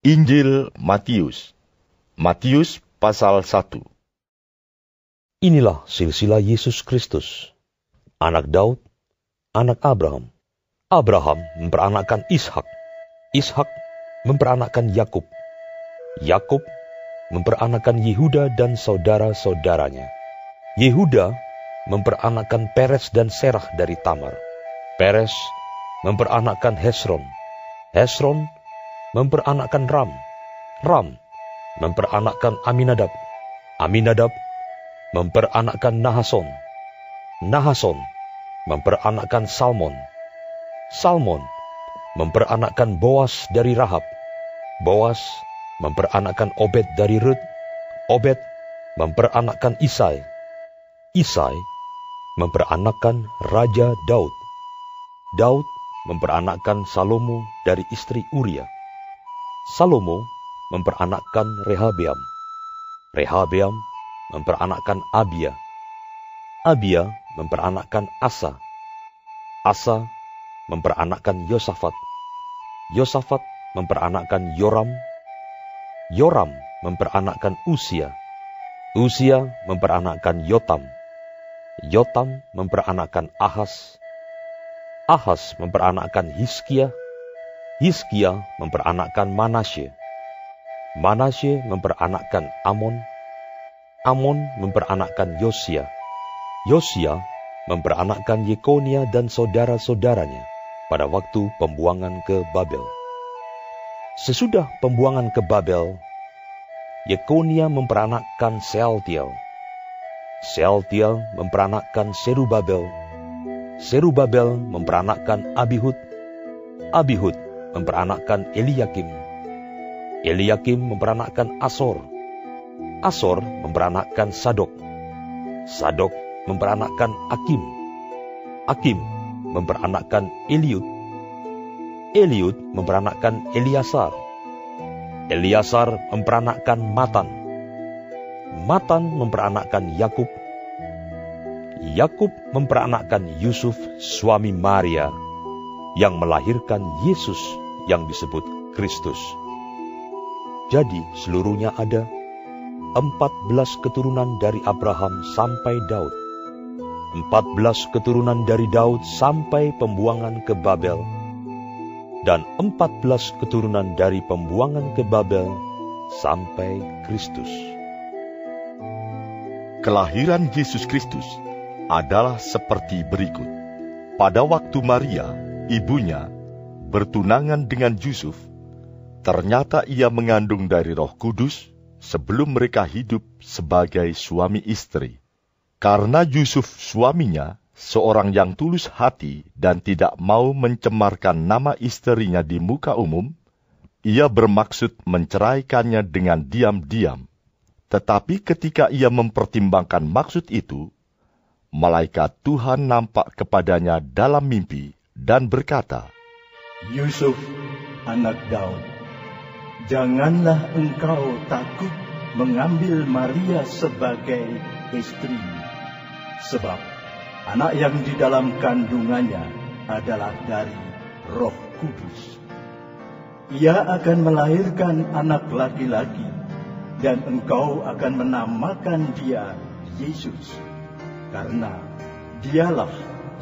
Injil Matius Matius pasal 1 Inilah silsilah Yesus Kristus, anak Daud, anak Abraham. Abraham memperanakkan Ishak, Ishak memperanakkan Yakub, Yakub memperanakkan Yehuda dan saudara-saudaranya. Yehuda memperanakkan Peres dan Serah dari Tamar. Peres memperanakkan Hesron. Hesron memperanakkan Ram. Ram memperanakkan Aminadab. Aminadab memperanakkan Nahason. Nahason memperanakkan Salmon. Salmon memperanakkan Boas dari Rahab. Boas memperanakkan Obed dari Rut. Obed memperanakkan Isai. Isai memperanakkan Raja Daud. Daud memperanakkan Salomo dari istri Uria. Salomo memperanakkan Rehabeam. Rehabeam memperanakkan Abia. Abia memperanakkan Asa. Asa memperanakkan Yosafat. Yosafat memperanakkan Yoram. Yoram memperanakkan Usia. Usia memperanakkan Yotam. Yotam memperanakkan Ahas. Ahas memperanakkan Hiskia. Hiskia memperanakkan Manasye. Manasye memperanakkan Amon. Amon memperanakkan Yosia. Yosia memperanakkan Yekonia dan saudara-saudaranya pada waktu pembuangan ke Babel. Sesudah pembuangan ke Babel, Yekonia memperanakkan Sealtiel. Sealtiel memperanakkan Serubabel. Serubabel memperanakkan Abihud. Abihud memperanakkan Eliakim. Eliakim memperanakkan Asor. Asor memperanakkan Sadok. Sadok memperanakkan Akim. Akim memperanakkan Eliud. Eliud memperanakkan Eliasar. Eliasar memperanakkan Matan. Matan memperanakkan Yakub. Yakub memperanakkan Yusuf suami Maria yang melahirkan Yesus yang disebut Kristus. Jadi seluruhnya ada empat belas keturunan dari Abraham sampai Daud, empat belas keturunan dari Daud sampai pembuangan ke Babel, dan empat belas keturunan dari pembuangan ke Babel sampai Kristus. Kelahiran Yesus Kristus adalah seperti berikut. Pada waktu Maria, ibunya, bertunangan dengan Yusuf, ternyata ia mengandung dari Roh Kudus sebelum mereka hidup sebagai suami istri. Karena Yusuf suaminya seorang yang tulus hati dan tidak mau mencemarkan nama istrinya di muka umum, ia bermaksud menceraikannya dengan diam-diam. Tetapi ketika ia mempertimbangkan maksud itu, malaikat Tuhan nampak kepadanya dalam mimpi dan berkata, Yusuf, anak Daud, janganlah engkau takut mengambil Maria sebagai istri, sebab anak yang di dalam kandungannya adalah dari Roh Kudus. Ia akan melahirkan anak laki-laki, dan engkau akan menamakan dia Yesus, karena dialah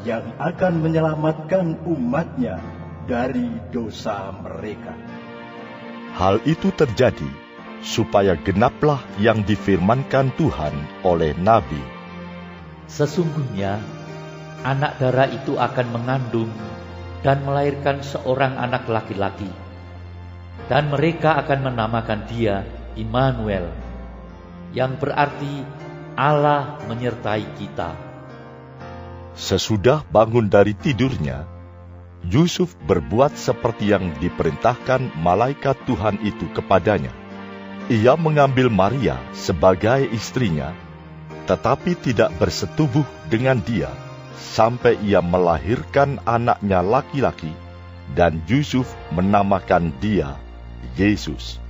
yang akan menyelamatkan umatnya dari dosa mereka. Hal itu terjadi supaya genaplah yang difirmankan Tuhan oleh Nabi. Sesungguhnya anak darah itu akan mengandung dan melahirkan seorang anak laki-laki. Dan mereka akan menamakan dia Immanuel, yang berarti Allah menyertai kita. Sesudah bangun dari tidurnya, Yusuf berbuat seperti yang diperintahkan malaikat Tuhan itu kepadanya. Ia mengambil Maria sebagai istrinya, tetapi tidak bersetubuh dengan dia sampai ia melahirkan anaknya laki-laki, dan Yusuf menamakan dia Yesus.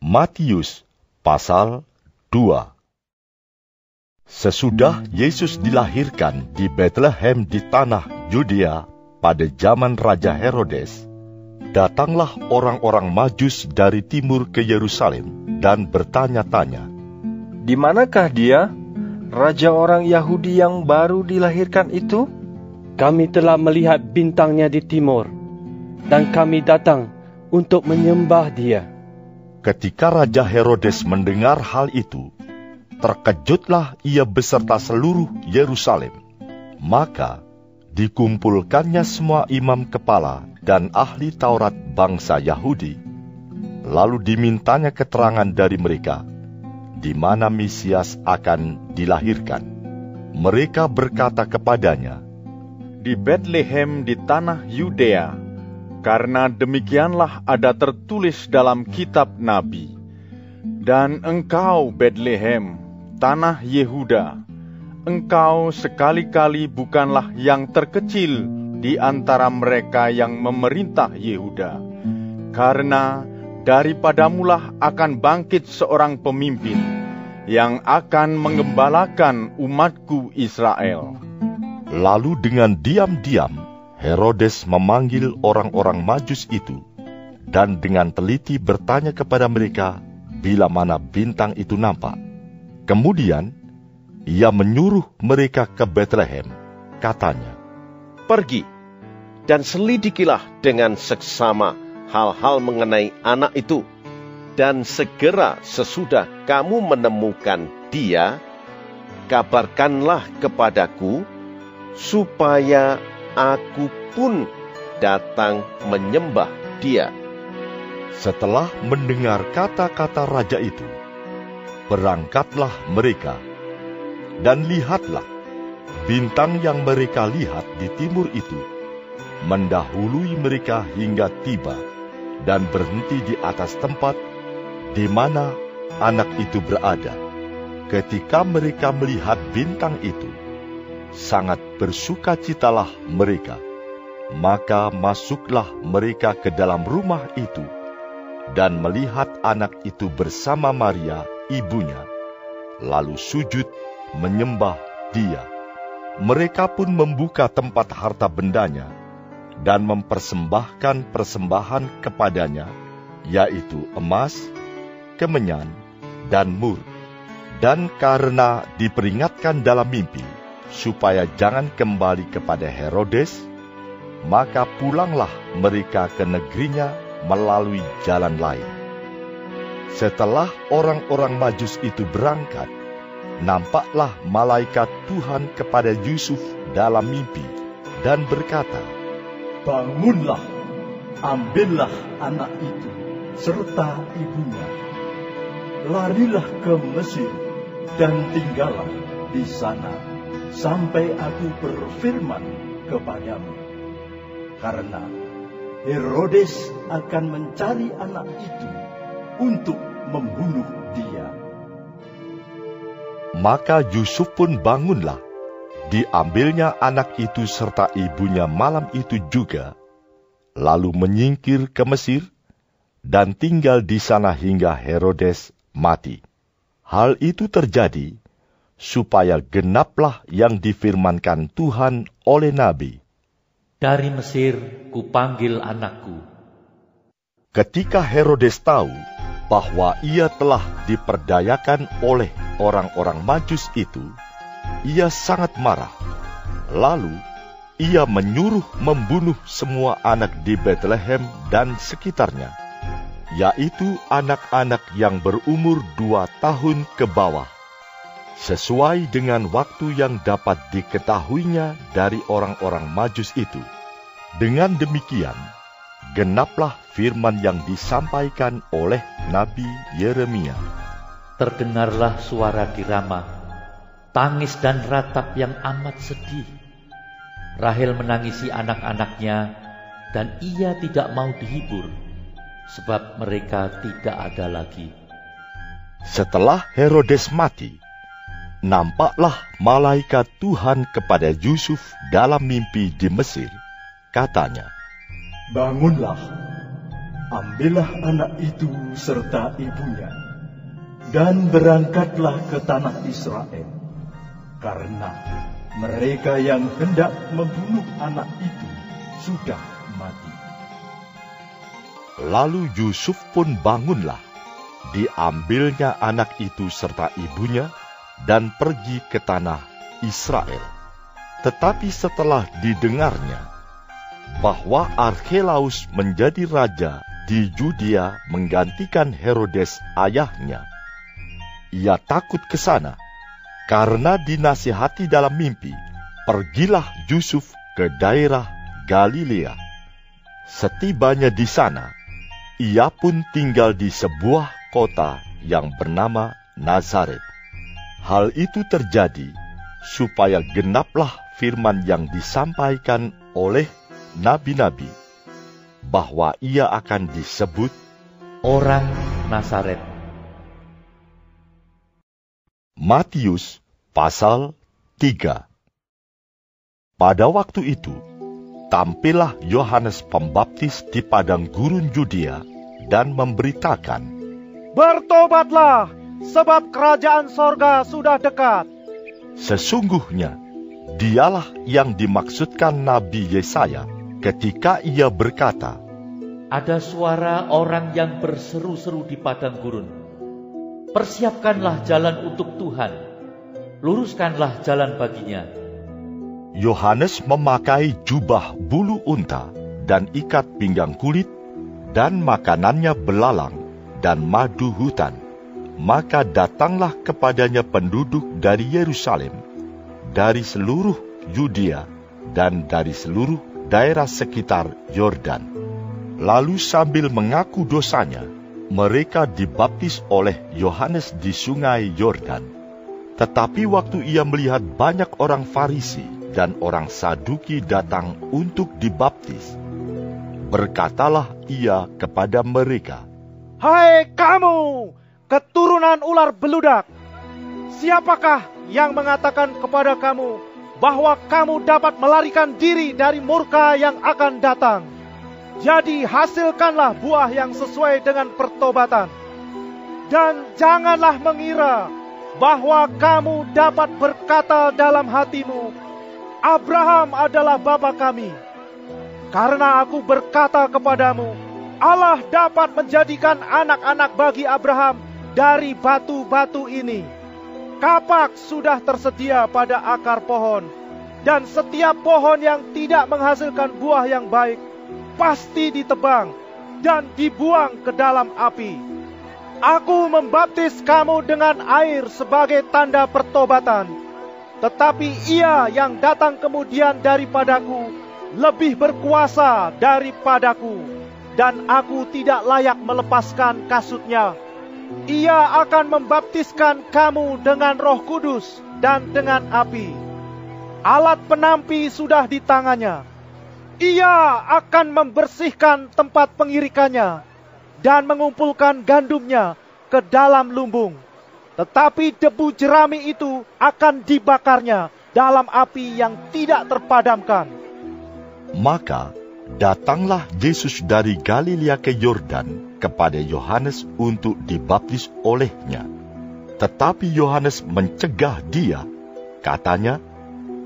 Matius pasal 2 Sesudah Yesus dilahirkan di Bethlehem di tanah Yudea pada zaman Raja Herodes, datanglah orang-orang Majus dari timur ke Yerusalem dan bertanya-tanya, Di manakah dia, raja orang Yahudi yang baru dilahirkan itu? Kami telah melihat bintangnya di timur, dan kami datang untuk menyembah dia. Ketika Raja Herodes mendengar hal itu, terkejutlah ia beserta seluruh Yerusalem. Maka dikumpulkannya semua imam kepala dan ahli Taurat bangsa Yahudi. Lalu dimintanya keterangan dari mereka, di mana Mesias akan dilahirkan. Mereka berkata kepadanya, Di Bethlehem di tanah Yudea, karena demikianlah ada tertulis dalam kitab Nabi. Dan engkau, Bethlehem, tanah Yehuda, engkau sekali-kali bukanlah yang terkecil di antara mereka yang memerintah Yehuda, karena daripadamulah akan bangkit seorang pemimpin yang akan mengembalakan umatku Israel. Lalu dengan diam-diam Herodes memanggil orang-orang Majus itu dan dengan teliti bertanya kepada mereka bila mana bintang itu nampak. Kemudian ia menyuruh mereka ke Bethlehem, katanya, Pergi dan selidikilah dengan seksama hal-hal mengenai anak itu, dan segera sesudah kamu menemukan dia, kabarkanlah kepadaku, supaya aku pun datang menyembah dia. Setelah mendengar kata-kata raja itu, berangkatlah mereka, dan lihatlah, bintang yang mereka lihat di timur itu mendahului mereka hingga tiba dan berhenti di atas tempat di mana anak itu berada. Ketika mereka melihat bintang itu, sangat bersukacitalah mereka. Maka masuklah mereka ke dalam rumah itu dan melihat anak itu bersama Maria, ibunya, lalu sujud menyembah dia. Mereka pun membuka tempat harta bendanya dan mempersembahkan persembahan kepadanya, yaitu emas, kemenyan, dan mur. Dan karena diperingatkan dalam mimpi, supaya jangan kembali kepada Herodes, maka pulanglah mereka ke negerinya melalui jalan lain. Setelah orang-orang Majus itu berangkat, nampaklah malaikat Tuhan kepada Yusuf dalam mimpi dan berkata, Bangunlah, ambillah anak itu serta ibunya. Larilah ke Mesir dan tinggallah di sana sampai aku berfirman kepadamu. Karena Herodes akan mencari anak itu untuk membunuh dia. Maka Yusuf pun bangunlah. Diambilnya anak itu serta ibunya malam itu juga, lalu menyingkir ke Mesir dan tinggal di sana hingga Herodes mati. Hal itu terjadi supaya genaplah yang difirmankan Tuhan oleh Nabi. Dari Mesir kupanggil anakku. Ketika Herodes tahu bahwa ia telah diperdayakan oleh orang-orang Majus itu, ia sangat marah. Lalu ia menyuruh membunuh semua anak di Bethlehem dan sekitarnya, yaitu anak-anak yang berumur dua tahun ke bawah, sesuai dengan waktu yang dapat diketahuinya dari orang-orang Majus itu. Dengan demikian, genaplah firman yang disampaikan oleh Nabi Yeremia. Terdengarlah suara di Rama, tangis dan ratap yang amat sedih. Rahel menangisi anak-anaknya, dan ia tidak mau dihibur, sebab mereka tidak ada lagi. Setelah Herodes mati, nampaklah malaikat Tuhan kepada Yusuf dalam mimpi di Mesir. Katanya, Bangunlah, ambillah anak itu serta ibunya, dan berangkatlah ke tanah Israel, karena mereka yang hendak membunuh anak itu sudah mati. Lalu Yusuf pun bangunlah. Diambilnya anak itu serta ibunya dan pergi ke tanah Israel. Tetapi setelah didengarnya bahwa Archelaus menjadi raja di Judea menggantikan Herodes ayahnya, ia takut ke sana karena dinasihati dalam mimpi, pergilah Yusuf ke daerah Galilea. Setibanya di sana, ia pun tinggal di sebuah kota yang bernama Nazaret. Hal itu terjadi supaya genaplah firman yang disampaikan oleh nabi-nabi bahwa ia akan disebut orang Nazaret. Matius pasal 3 Pada waktu itu, tampillah Yohanes Pembaptis di padang gurun Judea dan memberitakan, Bertobatlah, sebab kerajaan sorga sudah dekat. Sesungguhnya, dialah yang dimaksudkan Nabi Yesaya ketika ia berkata, Ada suara orang yang berseru-seru di padang gurun. Persiapkanlah jalan untuk Tuhan, luruskanlah jalan baginya. Yohanes memakai jubah bulu unta dan ikat pinggang kulit, dan makanannya belalang dan madu hutan. Maka datanglah kepadanya penduduk dari Yerusalem, dari seluruh Yudea, dan dari seluruh daerah sekitar Yordan. Lalu sambil mengaku dosanya, mereka dibaptis oleh Yohanes di sungai Yordan. Tetapi waktu ia melihat banyak orang Farisi dan orang Saduki datang untuk dibaptis, berkatalah ia kepada mereka, Hai kamu, keturunan ular beludak! Siapakah yang mengatakan kepada kamu bahwa kamu dapat melarikan diri dari murka yang akan datang? Jadi hasilkanlah buah yang sesuai dengan pertobatan. Dan janganlah mengira bahwa kamu dapat berkata dalam hatimu, Abraham adalah bapa kami. Karena aku berkata kepadamu, Allah dapat menjadikan anak-anak bagi Abraham dari batu-batu ini. Kapak sudah tersedia pada akar pohon, dan setiap pohon yang tidak menghasilkan buah yang baik pasti ditebang dan dibuang ke dalam api. Aku membaptis kamu dengan air sebagai tanda pertobatan, tetapi Ia yang datang kemudian daripadaku lebih berkuasa daripadaku, dan aku tidak layak melepaskan kasutnya. Ia akan membaptiskan kamu dengan Roh Kudus dan dengan api. Alat penampi sudah di tangannya. Ia akan membersihkan tempat pengirikannya dan mengumpulkan gandumnya ke dalam lumbung. Tetapi debu jerami itu akan dibakarnya dalam api yang tidak terpadamkan. Maka datanglah Yesus dari Galilea ke Yordan kepada Yohanes untuk dibaptis olehnya. Tetapi Yohanes mencegah dia, katanya,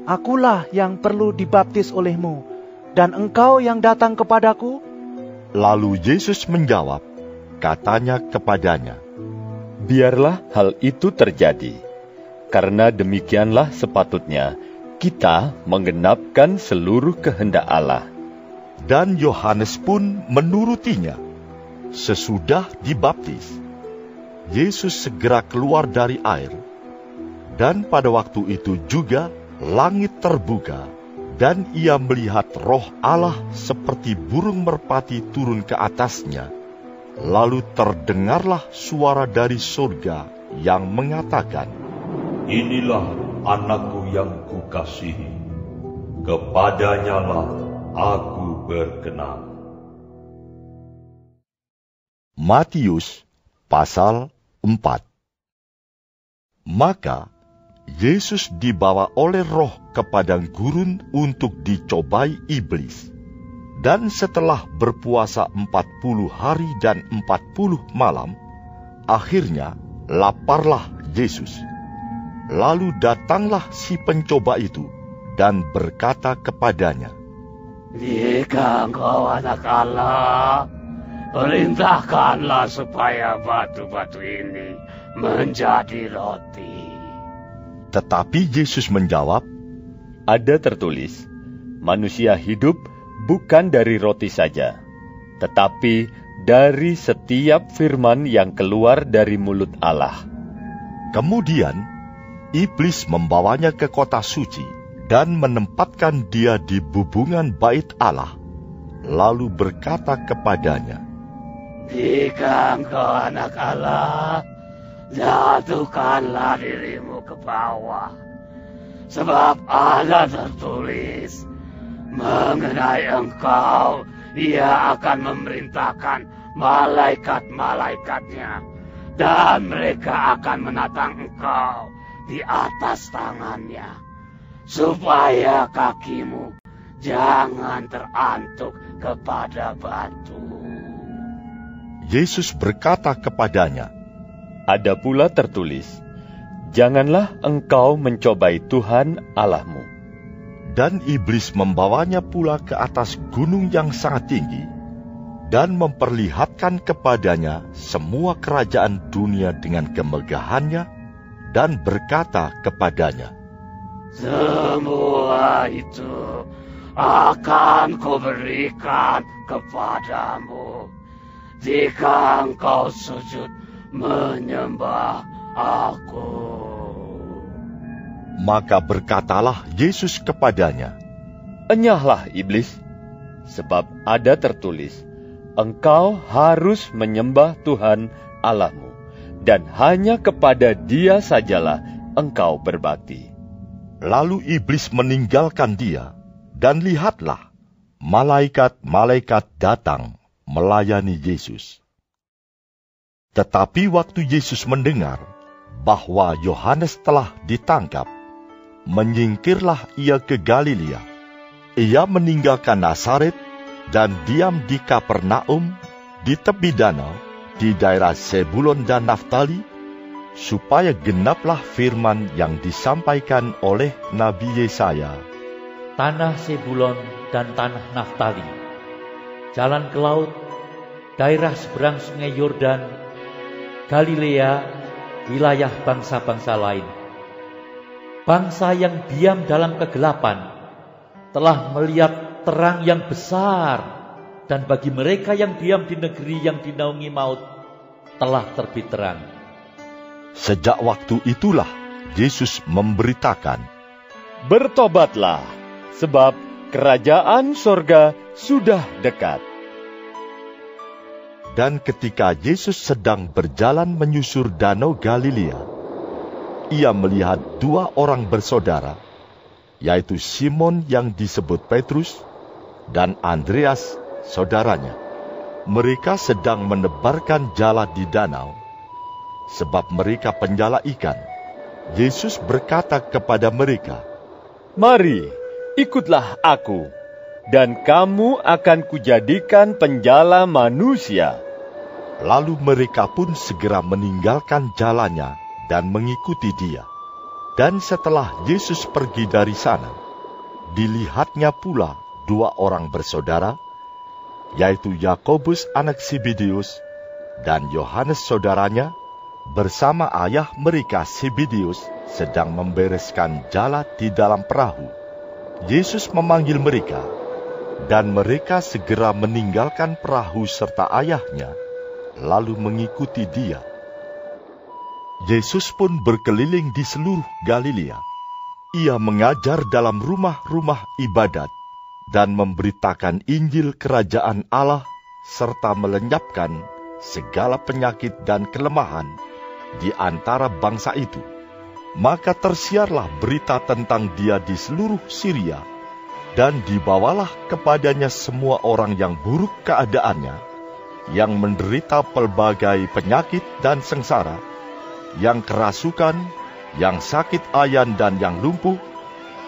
Akulah yang perlu dibaptis olehmu, dan engkau yang datang kepadaku? Lalu Yesus menjawab, katanya kepadanya, Biarlah hal itu terjadi, karena demikianlah sepatutnya kita menggenapkan seluruh kehendak Allah. Dan Yohanes pun menurutinya. Sesudah dibaptis, Yesus segera keluar dari air, dan pada waktu itu juga langit terbuka, dan ia melihat roh Allah seperti burung merpati turun ke atasnya. Lalu terdengarlah suara dari surga yang mengatakan, Inilah anakku yang kukasihi, kepadanya lah aku berkenan. Matius pasal 4 Maka Yesus dibawa oleh roh ke gurun untuk dicobai iblis. Dan setelah berpuasa empat puluh hari dan empat puluh malam, akhirnya laparlah Yesus. Lalu datanglah si pencoba itu dan berkata kepadanya, Jika engkau anak Allah, perintahkanlah supaya batu-batu ini menjadi roti. Tetapi Yesus menjawab, Ada tertulis, manusia hidup bukan dari roti saja, tetapi dari setiap firman yang keluar dari mulut Allah. Kemudian, iblis membawanya ke kota suci dan menempatkan dia di bubungan bait Allah, lalu berkata kepadanya, Jika engkau anak Allah, jatuhkanlah dirimu ke bawah. Sebab ada tertulis, mengenai engkau, ia akan memerintahkan malaikat-malaikatnya, dan mereka akan menatang engkau di atas tangannya, supaya kakimu jangan terantuk kepada batu. Yesus berkata kepadanya, Ada pula tertulis, Janganlah engkau mencobai Tuhan Allahmu. Dan iblis membawanya pula ke atas gunung yang sangat tinggi, dan memperlihatkan kepadanya semua kerajaan dunia dengan kemegahannya, dan berkata kepadanya, Semua itu akan kuberikan kepadamu jika engkau sujud menyembah aku. Maka berkatalah Yesus kepadanya, Enyahlah iblis, sebab ada tertulis, Engkau harus menyembah Tuhan Allahmu, dan hanya kepada dia sajalah engkau berbakti. Lalu iblis meninggalkan dia, dan lihatlah, malaikat-malaikat datang melayani Yesus. Tetapi waktu Yesus mendengar bahwa Yohanes telah ditangkap, menyingkirlah ia ke Galilea. Ia meninggalkan Nazaret dan diam di Kapernaum di tepi danau di daerah Sebulon dan Naftali, supaya genaplah firman yang disampaikan oleh Nabi Yesaya. Tanah Sebulon dan tanah Naftali, jalan ke laut, daerah seberang sungai Yordan, Galilea, wilayah bangsa-bangsa lain. Bangsa yang diam dalam kegelapan telah melihat terang yang besar, dan bagi mereka yang diam di negeri yang dinaungi maut telah terbit terang. Sejak waktu itulah Yesus memberitakan, Bertobatlah, sebab kerajaan sorga sudah dekat. Dan ketika Yesus sedang berjalan menyusur danau Galilea, ia melihat dua orang bersaudara, yaitu Simon yang disebut Petrus dan Andreas saudaranya. Mereka sedang menebarkan jala di danau, sebab mereka penjala ikan. Yesus berkata kepada mereka, Mari, ikutlah aku, dan kamu akan kujadikan penjala manusia. Lalu mereka pun segera meninggalkan jalannya dan mengikuti dia. Dan setelah Yesus pergi dari sana, dilihatnya pula dua orang bersaudara, yaitu Yakobus anak Sibidius dan Yohanes saudaranya, bersama ayah mereka Sibidius sedang membereskan jala di dalam perahu. Yesus memanggil mereka, dan mereka segera meninggalkan perahu serta ayahnya, lalu mengikuti dia. Yesus pun berkeliling di seluruh Galilea. Ia mengajar dalam rumah-rumah ibadat dan memberitakan Injil Kerajaan Allah serta melenyapkan segala penyakit dan kelemahan di antara bangsa itu. Maka tersiarlah berita tentang dia di seluruh Syria, dan dibawalah kepadanya semua orang yang buruk keadaannya, yang menderita pelbagai penyakit dan sengsara, yang kerasukan, yang sakit ayan dan yang lumpuh,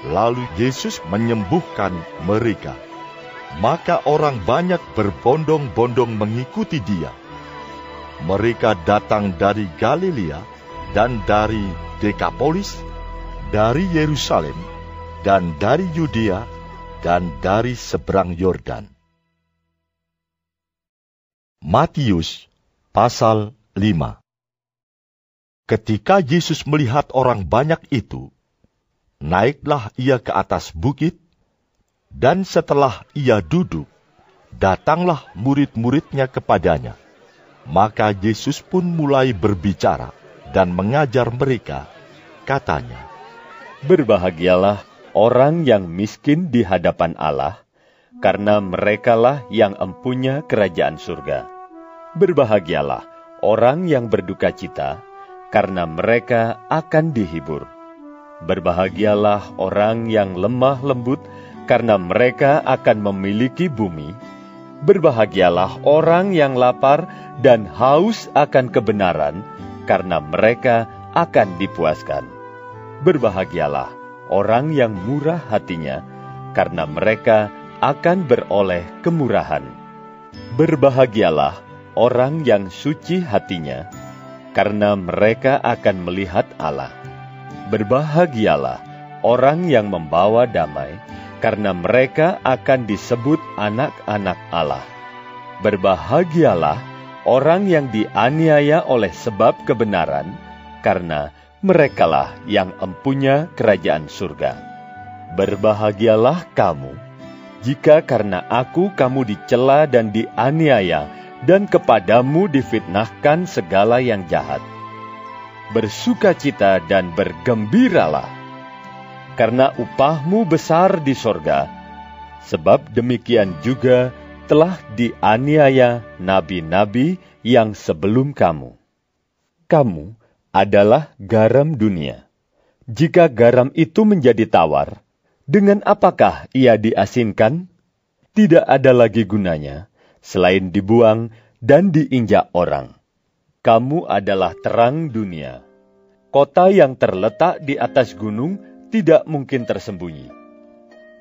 lalu Yesus menyembuhkan mereka. Maka orang banyak berbondong-bondong mengikuti dia. Mereka datang dari Galilea dan dari Dekapolis, dari Yerusalem, dan dari Yudea, dan dari seberang Yordan. Matius pasal 5 Ketika Yesus melihat orang banyak itu, naiklah ia ke atas bukit, dan setelah ia duduk, datanglah murid-muridnya kepadanya. Maka Yesus pun mulai berbicara dan mengajar mereka, katanya, Berbahagialah orang yang miskin di hadapan Allah, karena merekalah yang empunya kerajaan surga. Berbahagialah orang yang berduka cita, karena mereka akan dihibur. Berbahagialah orang yang lemah lembut, karena mereka akan memiliki bumi. Berbahagialah orang yang lapar dan haus akan kebenaran, karena mereka akan dipuaskan. Berbahagialah orang yang murah hatinya, karena mereka akan beroleh kemurahan. Berbahagialah orang yang suci hatinya, karena mereka akan melihat Allah. Berbahagialah orang yang membawa damai, karena mereka akan disebut anak-anak Allah. Berbahagialah orang yang dianiaya oleh sebab kebenaran, karena merekalah yang empunya kerajaan surga. Berbahagialah kamu, jika karena aku kamu dicela dan dianiaya, dan kepadamu difitnahkan segala yang jahat. Bersukacita dan bergembiralah, karena upahmu besar di sorga, sebab demikian juga telah dianiaya nabi-nabi yang sebelum kamu. Kamu adalah garam dunia. Jika garam itu menjadi tawar, dengan apakah ia diasinkan? Tidak ada lagi gunanya selain dibuang dan diinjak orang. Kamu adalah terang dunia. Kota yang terletak di atas gunung tidak mungkin tersembunyi.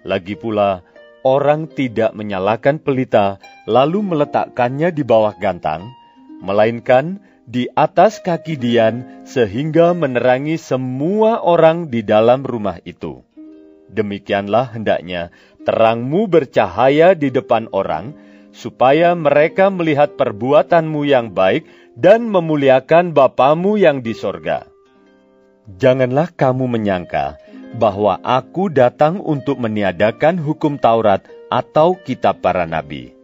Lagi pula, orang tidak menyalakan pelita lalu meletakkannya di bawah gantang, melainkan di atas kaki Dian sehingga menerangi semua orang di dalam rumah itu. Demikianlah hendaknya terangmu bercahaya di depan orang, supaya mereka melihat perbuatanmu yang baik dan memuliakan Bapamu yang di sorga. Janganlah kamu menyangka bahwa aku datang untuk meniadakan hukum Taurat atau kitab para nabi.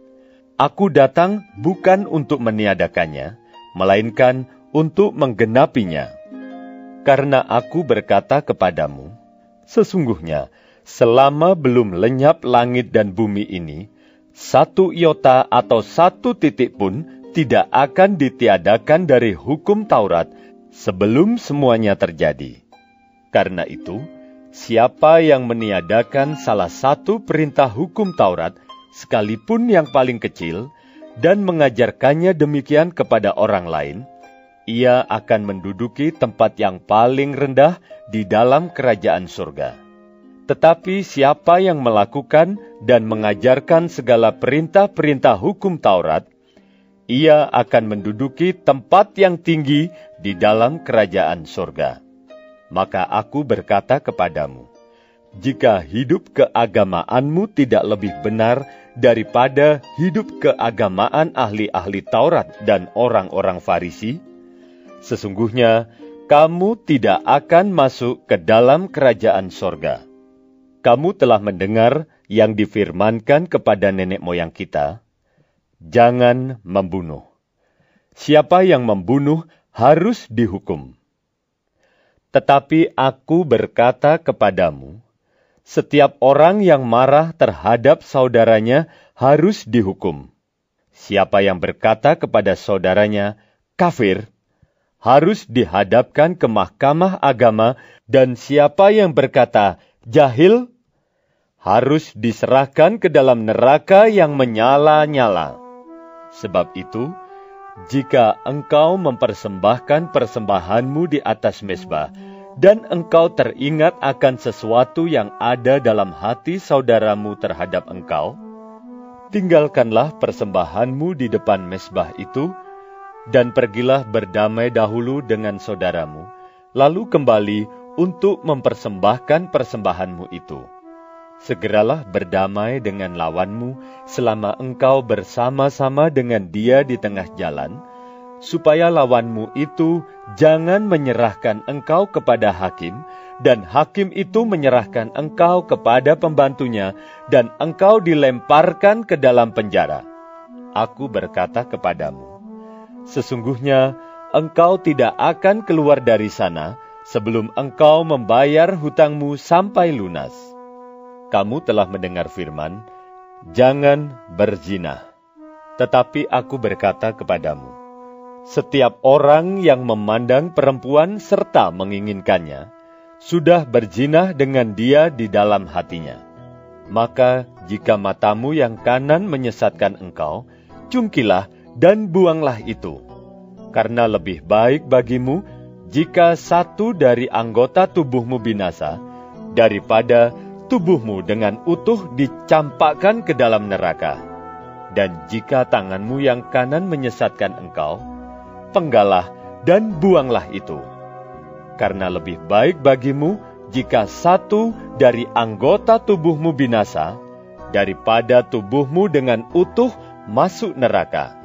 Aku datang bukan untuk meniadakannya, melainkan untuk menggenapinya. Karena aku berkata kepadamu, sesungguhnya selama belum lenyap langit dan bumi ini, satu iota atau satu titik pun tidak akan ditiadakan dari hukum Taurat sebelum semuanya terjadi. Karena itu, siapa yang meniadakan salah satu perintah hukum Taurat, sekalipun yang paling kecil, dan mengajarkannya demikian kepada orang lain, ia akan menduduki tempat yang paling rendah di dalam kerajaan surga. Tetapi siapa yang melakukan dan mengajarkan segala perintah-perintah hukum Taurat, ia akan menduduki tempat yang tinggi di dalam kerajaan surga. Maka aku berkata kepadamu, jika hidup keagamaanmu tidak lebih benar daripada hidup keagamaan ahli-ahli Taurat dan orang-orang Farisi, sesungguhnya kamu tidak akan masuk ke dalam kerajaan sorga. Kamu telah mendengar yang difirmankan kepada nenek moyang kita, jangan membunuh. Siapa yang membunuh harus dihukum. Tetapi aku berkata kepadamu, setiap orang yang marah terhadap saudaranya harus dihukum. Siapa yang berkata kepada saudaranya, kafir, harus dihadapkan ke mahkamah agama, dan siapa yang berkata, jahil harus diserahkan ke dalam neraka yang menyala-nyala. Sebab itu, jika engkau mempersembahkan persembahanmu di atas mesbah, dan engkau teringat akan sesuatu yang ada dalam hati saudaramu terhadap engkau, tinggalkanlah persembahanmu di depan mesbah itu, dan pergilah berdamai dahulu dengan saudaramu, lalu kembali untuk mempersembahkan persembahanmu itu. segeralah berdamai dengan lawanmu selama engkau bersama-sama dengan dia di tengah jalan, supaya lawanmu itu jangan menyerahkan engkau kepada hakim, dan hakim itu menyerahkan engkau kepada pembantunya, dan engkau dilemparkan ke dalam penjara. Aku berkata kepadamu, sesungguhnya engkau tidak akan keluar dari sana sebelum engkau membayar hutangmu sampai lunas kamu telah mendengar firman, "Jangan berzina." Tetapi aku berkata kepadamu, setiap orang yang memandang perempuan serta menginginkannya, sudah berzina dengan dia di dalam hatinya. Maka jika matamu yang kanan menyesatkan engkau, cungkilah dan buanglah itu. Karena lebih baik bagimu jika satu dari anggota tubuhmu binasa, daripada tubuhmu dengan utuh dicampakkan ke dalam neraka. Dan jika tanganmu yang kanan menyesatkan engkau, penggalah dan buanglah itu. Karena lebih baik bagimu jika satu dari anggota tubuhmu binasa, daripada tubuhmu dengan utuh masuk neraka.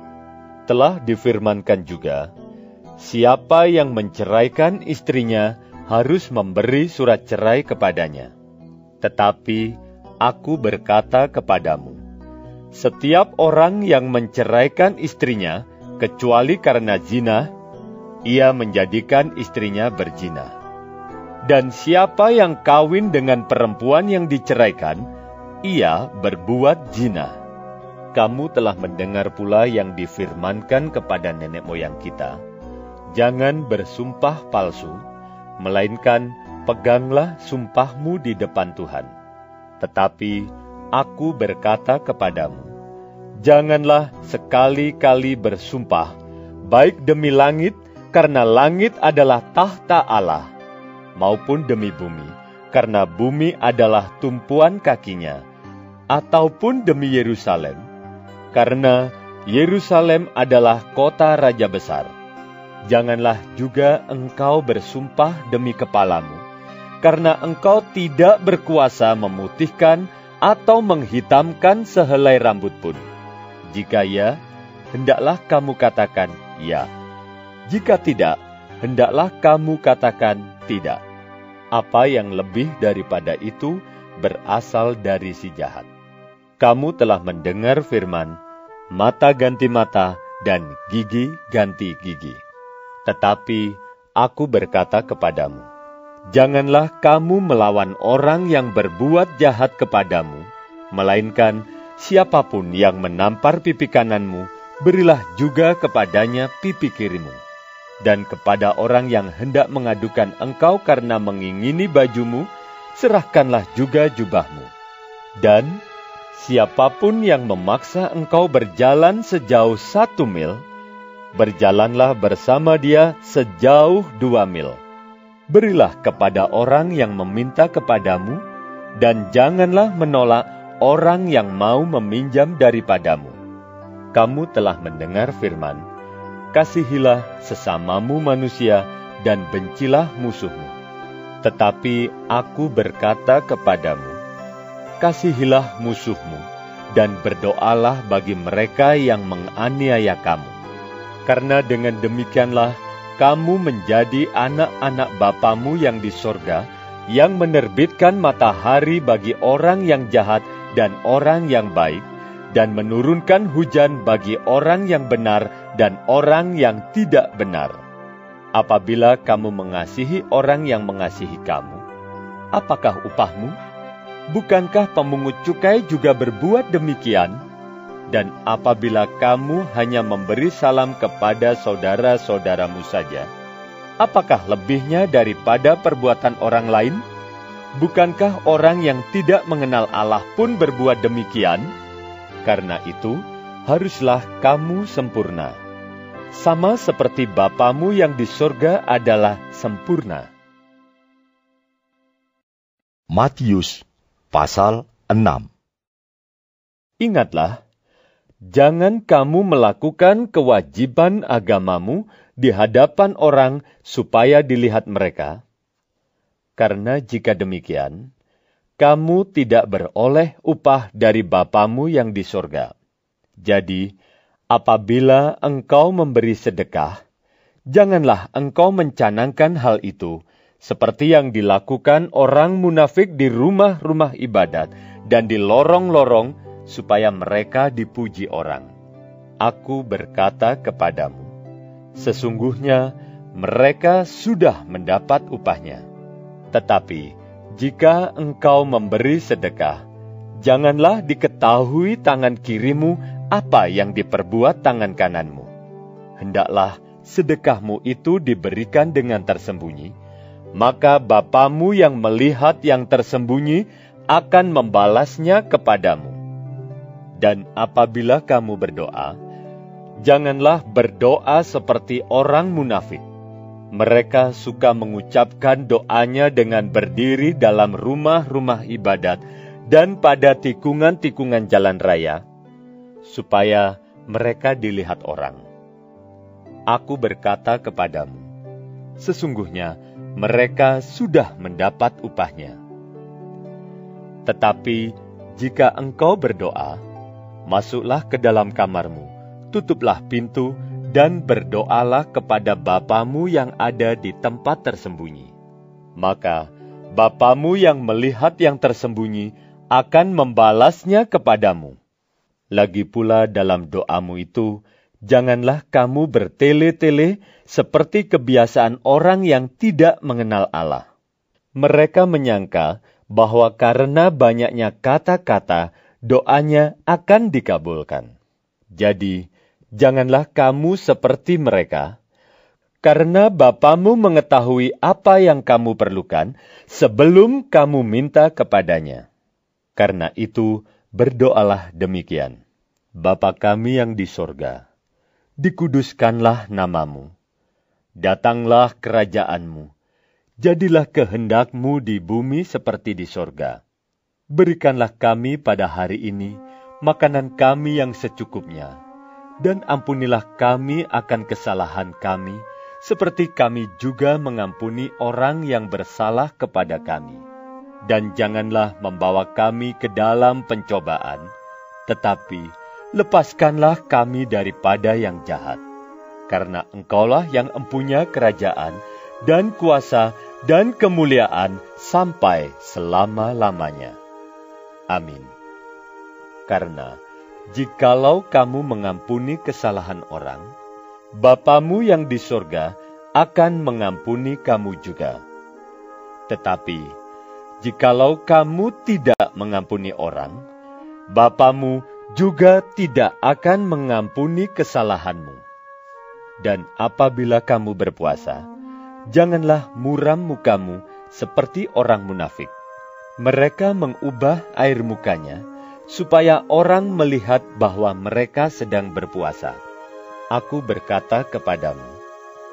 Telah difirmankan juga, siapa yang menceraikan istrinya harus memberi surat cerai kepadanya. Tetapi aku berkata kepadamu, setiap orang yang menceraikan istrinya kecuali karena zina, ia menjadikan istrinya berzina. Dan siapa yang kawin dengan perempuan yang diceraikan, ia berbuat zina. Kamu telah mendengar pula yang difirmankan kepada nenek moyang kita, jangan bersumpah palsu, melainkan peganglah sumpahmu di depan Tuhan. Tetapi aku berkata kepadamu, janganlah sekali-kali bersumpah, baik demi langit, karena langit adalah tahta Allah, maupun demi bumi, karena bumi adalah tumpuan kakinya, ataupun demi Yerusalem, karena Yerusalem adalah kota raja besar. Janganlah juga engkau bersumpah demi kepalamu, karena engkau tidak berkuasa memutihkan atau menghitamkan sehelai rambut pun. Jika ya, hendaklah kamu katakan ya. Jika tidak, hendaklah kamu katakan tidak. Apa yang lebih daripada itu berasal dari si jahat. Kamu telah mendengar firman, mata ganti mata dan gigi ganti gigi. Tetapi aku berkata kepadamu, Janganlah kamu melawan orang yang berbuat jahat kepadamu, melainkan siapa pun yang menampar pipi kananmu, berilah juga kepadanya pipi kirimu. Dan kepada orang yang hendak mengadukan engkau karena mengingini bajumu, serahkanlah juga jubahmu. Dan siapa pun yang memaksa engkau berjalan sejauh satu mil, berjalanlah bersama dia sejauh dua mil berilah kepada orang yang meminta kepadamu, dan janganlah menolak orang yang mau meminjam daripadamu. Kamu telah mendengar firman, kasihilah sesamamu manusia dan bencilah musuhmu. Tetapi aku berkata kepadamu, kasihilah musuhmu dan berdoalah bagi mereka yang menganiaya kamu. Karena dengan demikianlah kamu menjadi anak-anak Bapamu yang di sorga, yang menerbitkan matahari bagi orang yang jahat dan orang yang baik, dan menurunkan hujan bagi orang yang benar dan orang yang tidak benar. Apabila kamu mengasihi orang yang mengasihi kamu, apakah upahmu? Bukankah pemungut cukai juga berbuat demikian? Dan apabila kamu hanya memberi salam kepada saudara-saudaramu saja, apakah lebihnya daripada perbuatan orang lain? Bukankah orang yang tidak mengenal Allah pun berbuat demikian? Karena itu, haruslah kamu sempurna. Sama seperti Bapamu yang di sorga adalah sempurna. Matius pasal 6 Ingatlah, Jangan kamu melakukan kewajiban agamamu di hadapan orang supaya dilihat mereka. Karena jika demikian, kamu tidak beroleh upah dari Bapamu yang di sorga. Jadi, apabila engkau memberi sedekah, janganlah engkau mencanangkan hal itu, seperti yang dilakukan orang munafik di rumah-rumah ibadat dan di lorong-lorong, supaya mereka dipuji orang. Aku berkata kepadamu, sesungguhnya mereka sudah mendapat upahnya. Tetapi, jika engkau memberi sedekah, janganlah diketahui tangan kirimu apa yang diperbuat tangan kananmu. Hendaklah sedekahmu itu diberikan dengan tersembunyi, maka Bapamu yang melihat yang tersembunyi akan membalasnya kepadamu. Dan apabila kamu berdoa, janganlah berdoa seperti orang munafik mereka suka mengucapkan doanya dengan berdiri dalam rumah-rumah ibadat dan pada tikungan-tikungan jalan raya, supaya mereka dilihat orang. Aku berkata kepadamu, sesungguhnya mereka sudah mendapat upahnya. Tetapi jika engkau berdoa, masuklah ke dalam kamarmu, tutuplah pintu, dan berdoalah kepada Bapamu yang ada di tempat tersembunyi. Maka Bapamu yang melihat yang tersembunyi akan membalasnya kepadamu. Lagi pula dalam doamu itu, janganlah kamu bertele-tele seperti kebiasaan orang yang tidak mengenal Allah. Mereka menyangka bahwa karena banyaknya kata-kata, doanya akan dikabulkan. Jadi, janganlah kamu seperti mereka, karena Bapamu mengetahui apa yang kamu perlukan sebelum kamu minta kepadanya. Karena itu, berdoalah demikian. Bapa kami yang di sorga, dikuduskanlah namamu. Datanglah kerajaanmu. Jadilah kehendakmu di bumi seperti di sorga. Berikanlah kami pada hari ini makanan kami yang secukupnya dan ampunilah kami akan kesalahan kami, seperti kami juga mengampuni orang yang bersalah kepada kami. Dan janganlah membawa kami ke dalam pencobaan, tetapi lepaskanlah kami daripada yang jahat. Karena engkaulah yang empunya kerajaan, dan kuasa, dan kemuliaan sampai selama-lamanya. Amin. Karena Jikalau kamu mengampuni kesalahan orang, Bapamu yang di sorga akan mengampuni kamu juga. Tetapi, jikalau kamu tidak mengampuni orang, Bapamu juga tidak akan mengampuni kesalahanmu. Dan apabila kamu berpuasa, janganlah muram mukamu seperti orang munafik. Mereka mengubah air mukanya, supaya orang melihat bahwa mereka sedang berpuasa. Aku berkata kepadamu,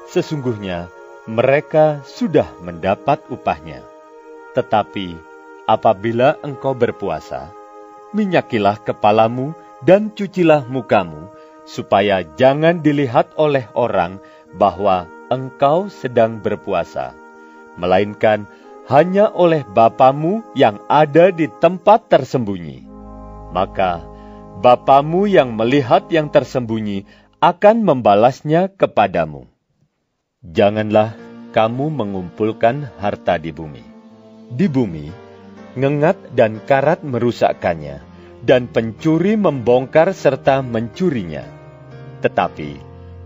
sesungguhnya mereka sudah mendapat upahnya. Tetapi apabila engkau berpuasa, minyakilah kepalamu dan cucilah mukamu, supaya jangan dilihat oleh orang bahwa engkau sedang berpuasa, melainkan hanya oleh Bapamu yang ada di tempat tersembunyi maka Bapamu yang melihat yang tersembunyi akan membalasnya kepadamu. Janganlah kamu mengumpulkan harta di bumi. Di bumi, ngengat dan karat merusakkannya, dan pencuri membongkar serta mencurinya. Tetapi,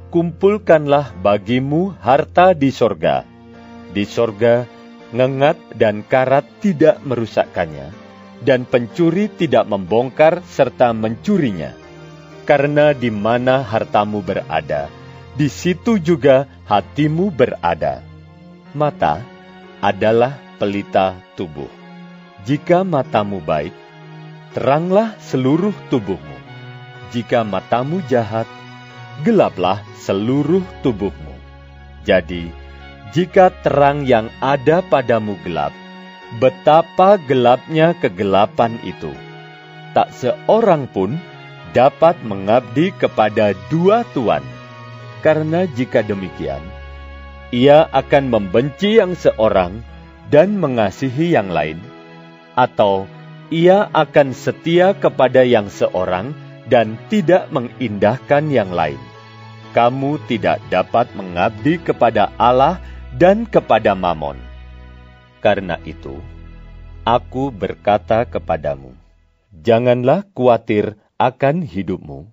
kumpulkanlah bagimu harta di sorga. Di sorga, ngengat dan karat tidak merusakkannya, dan pencuri tidak membongkar serta mencurinya. Karena di mana hartamu berada, di situ juga hatimu berada. Mata adalah pelita tubuh. Jika matamu baik, teranglah seluruh tubuhmu. Jika matamu jahat, gelaplah seluruh tubuhmu. Jadi, jika terang yang ada padamu gelap, betapa gelapnya kegelapan itu. Tak seorang pun dapat mengabdi kepada dua tuan, karena jika demikian, ia akan membenci yang seorang dan mengasihi yang lain, atau ia akan setia kepada yang seorang dan tidak mengindahkan yang lain. Kamu tidak dapat mengabdi kepada Allah dan kepada Mamon. Karena itu, aku berkata kepadamu, janganlah khawatir akan hidupmu,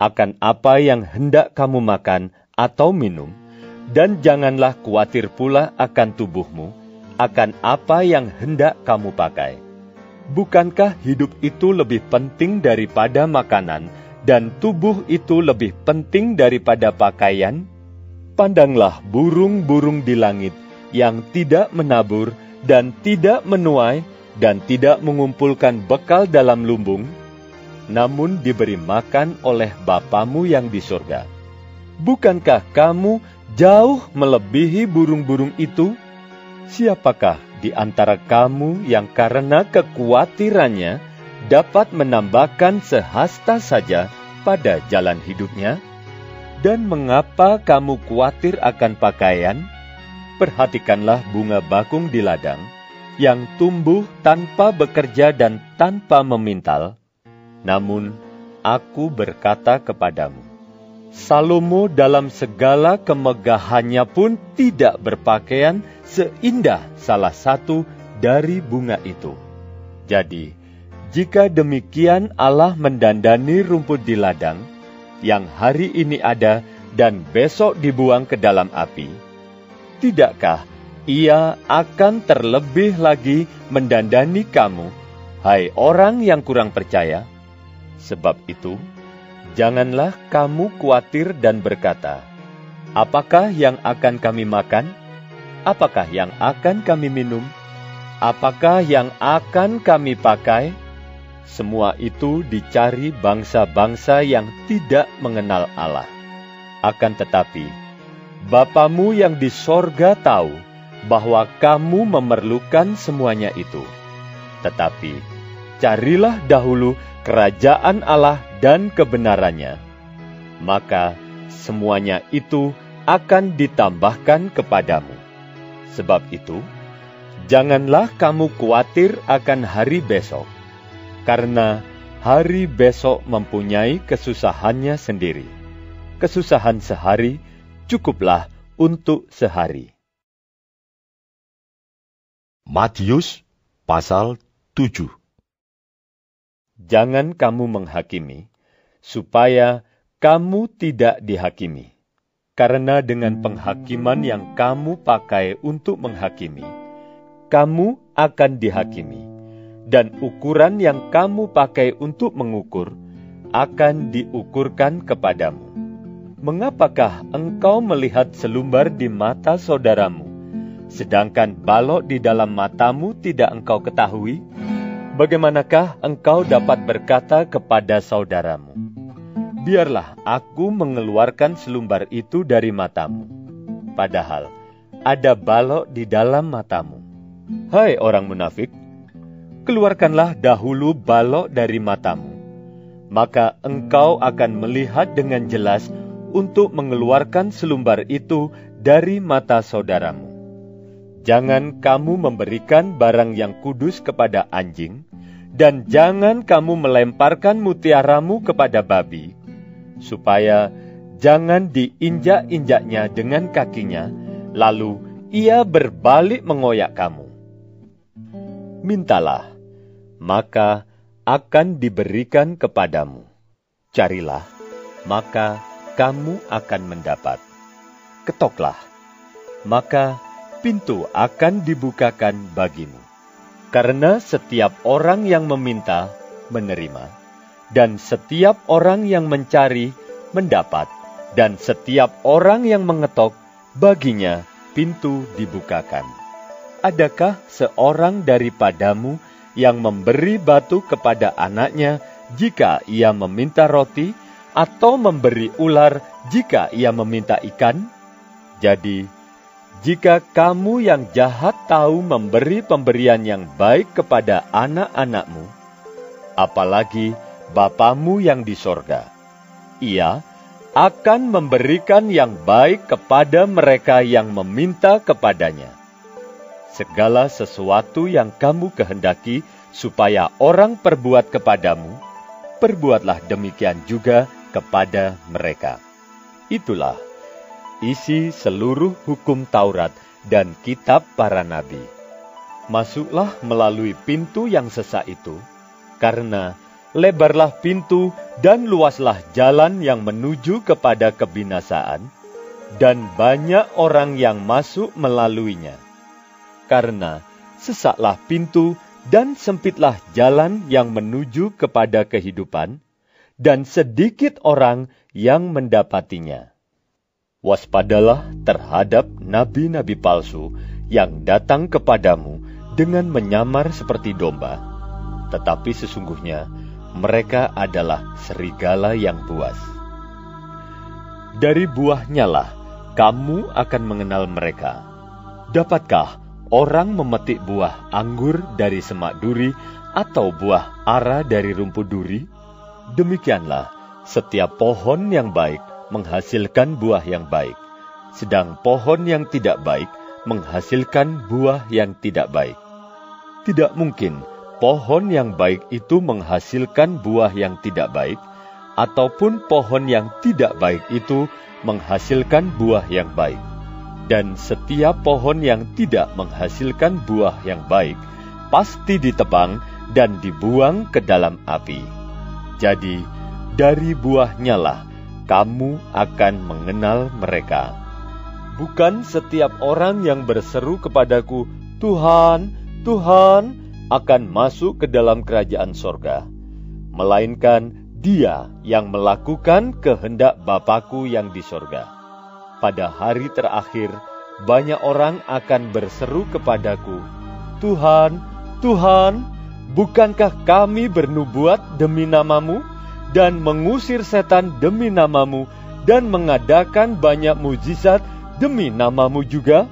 akan apa yang hendak kamu makan atau minum, dan janganlah khawatir pula akan tubuhmu, akan apa yang hendak kamu pakai. Bukankah hidup itu lebih penting daripada makanan, dan tubuh itu lebih penting daripada pakaian? Pandanglah burung-burung di langit yang tidak menabur dan tidak menuai dan tidak mengumpulkan bekal dalam lumbung, namun diberi makan oleh Bapamu yang di surga. Bukankah kamu jauh melebihi burung-burung itu? Siapakah di antara kamu yang karena kekhawatirannya dapat menambahkan sehasta saja pada jalan hidupnya? Dan mengapa kamu khawatir akan pakaian? Perhatikanlah bunga bakung di ladang yang tumbuh tanpa bekerja dan tanpa memintal. Namun, aku berkata kepadamu, Salomo dalam segala kemegahannya pun tidak berpakaian seindah salah satu dari bunga itu. Jadi, jika demikian Allah mendandani rumput di ladang, yang hari ini ada dan besok dibuang ke dalam api, tidakkah ia akan terlebih lagi mendandani kamu, hai orang yang kurang percaya? Sebab itu, janganlah kamu khawatir dan berkata, Apakah yang akan kami makan? Apakah yang akan kami minum? Apakah yang akan kami pakai? Semua itu dicari bangsa-bangsa yang tidak mengenal Allah. Akan tetapi, Bapamu yang di sorga tahu bahwa kamu memerlukan semuanya itu. Tetapi, carilah dahulu kerajaan Allah dan kebenarannya, maka semuanya itu akan ditambahkan kepadamu. Sebab itu, janganlah kamu khawatir akan hari besok, karena hari besok mempunyai kesusahannya sendiri. Kesusahan sehari cukuplah untuk sehari. Matius pasal 7 Jangan kamu menghakimi, supaya kamu tidak dihakimi karena dengan penghakiman yang kamu pakai untuk menghakimi, kamu akan dihakimi, dan ukuran yang kamu pakai untuk mengukur akan diukurkan kepadamu. Mengapakah engkau melihat selumbar di mata saudaramu, sedangkan balok di dalam matamu tidak engkau ketahui? Bagaimanakah engkau dapat berkata kepada saudaramu, biarlah aku mengeluarkan selumbar itu dari matamu. Padahal ada balok di dalam matamu. Hai orang munafik, keluarkanlah dahulu balok dari matamu. Maka engkau akan melihat dengan jelas untuk mengeluarkan selumbar itu dari mata saudaramu. Jangan kamu memberikan barang yang kudus kepada anjing, dan jangan kamu melemparkan mutiaramu kepada babi, supaya jangan diinjak-injaknya dengan kakinya, lalu ia berbalik mengoyak kamu. Mintalah, maka akan diberikan kepadamu. Carilah, maka kamu akan mendapat. Ketoklah, maka pintu akan dibukakan bagimu. Karena setiap orang yang meminta, menerima dan setiap orang yang mencari mendapat, dan setiap orang yang mengetok baginya pintu dibukakan. Adakah seorang daripadamu yang memberi batu kepada anaknya jika ia meminta roti, atau memberi ular jika ia meminta ikan? Jadi, jika kamu yang jahat tahu memberi pemberian yang baik kepada anak-anakmu, apalagi Bapamu yang di sorga. Ia akan memberikan yang baik kepada mereka yang meminta kepadanya. segala sesuatu yang kamu kehendaki supaya orang perbuat kepadamu, perbuatlah demikian juga kepada mereka. Itulah isi seluruh hukum Taurat dan kitab para nabi. Masuklah melalui pintu yang sesak itu, karena lebarlah pintu dan luaslah jalan yang menuju kepada kebinasaan, dan banyak orang yang masuk melaluinya. Karena sesaklah pintu dan sempitlah jalan yang menuju kepada kehidupan, dan sedikit orang yang mendapatinya. Waspadalah terhadap nabi-nabi palsu yang datang kepadamu dengan menyamar seperti domba, tetapi sesungguhnya mereka adalah serigala yang buas. Dari buahnya lah kamu akan mengenal mereka. Dapatkah orang memetik buah anggur dari semak duri atau buah ara dari rumput duri? Demikianlah, setiap pohon yang baik menghasilkan buah yang baik, sedang pohon yang tidak baik menghasilkan buah yang tidak baik. Tidak mungkin pohon yang baik itu menghasilkan buah yang tidak baik, ataupun pohon yang tidak baik itu menghasilkan buah yang baik. Dan setiap pohon yang tidak menghasilkan buah yang baik pasti ditebang dan dibuang ke dalam api. Jadi, dari buahnya lah kamu akan mengenal mereka. Bukan setiap orang yang berseru kepadaku, Tuhan, Tuhan, akan masuk ke dalam kerajaan sorga, melainkan dia yang melakukan kehendak Bapakku yang di sorga. Pada hari terakhir, banyak orang akan berseru kepadaku, Tuhan, Tuhan, bukankah kami bernubuat demi namamu? dan mengusir setan demi namamu, dan mengadakan banyak mujizat demi namamu juga?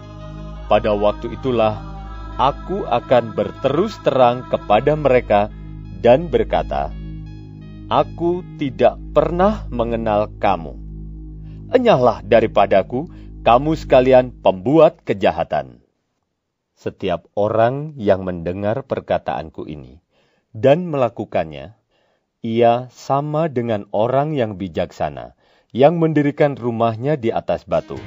Pada waktu itulah aku akan berterus terang kepada mereka dan berkata, Aku tidak pernah mengenal kamu. Enyahlah daripadaku, kamu sekalian pembuat kejahatan. Setiap orang yang mendengar perkataanku ini dan melakukannya, ia sama dengan orang yang bijaksana, yang mendirikan rumahnya di atas batu.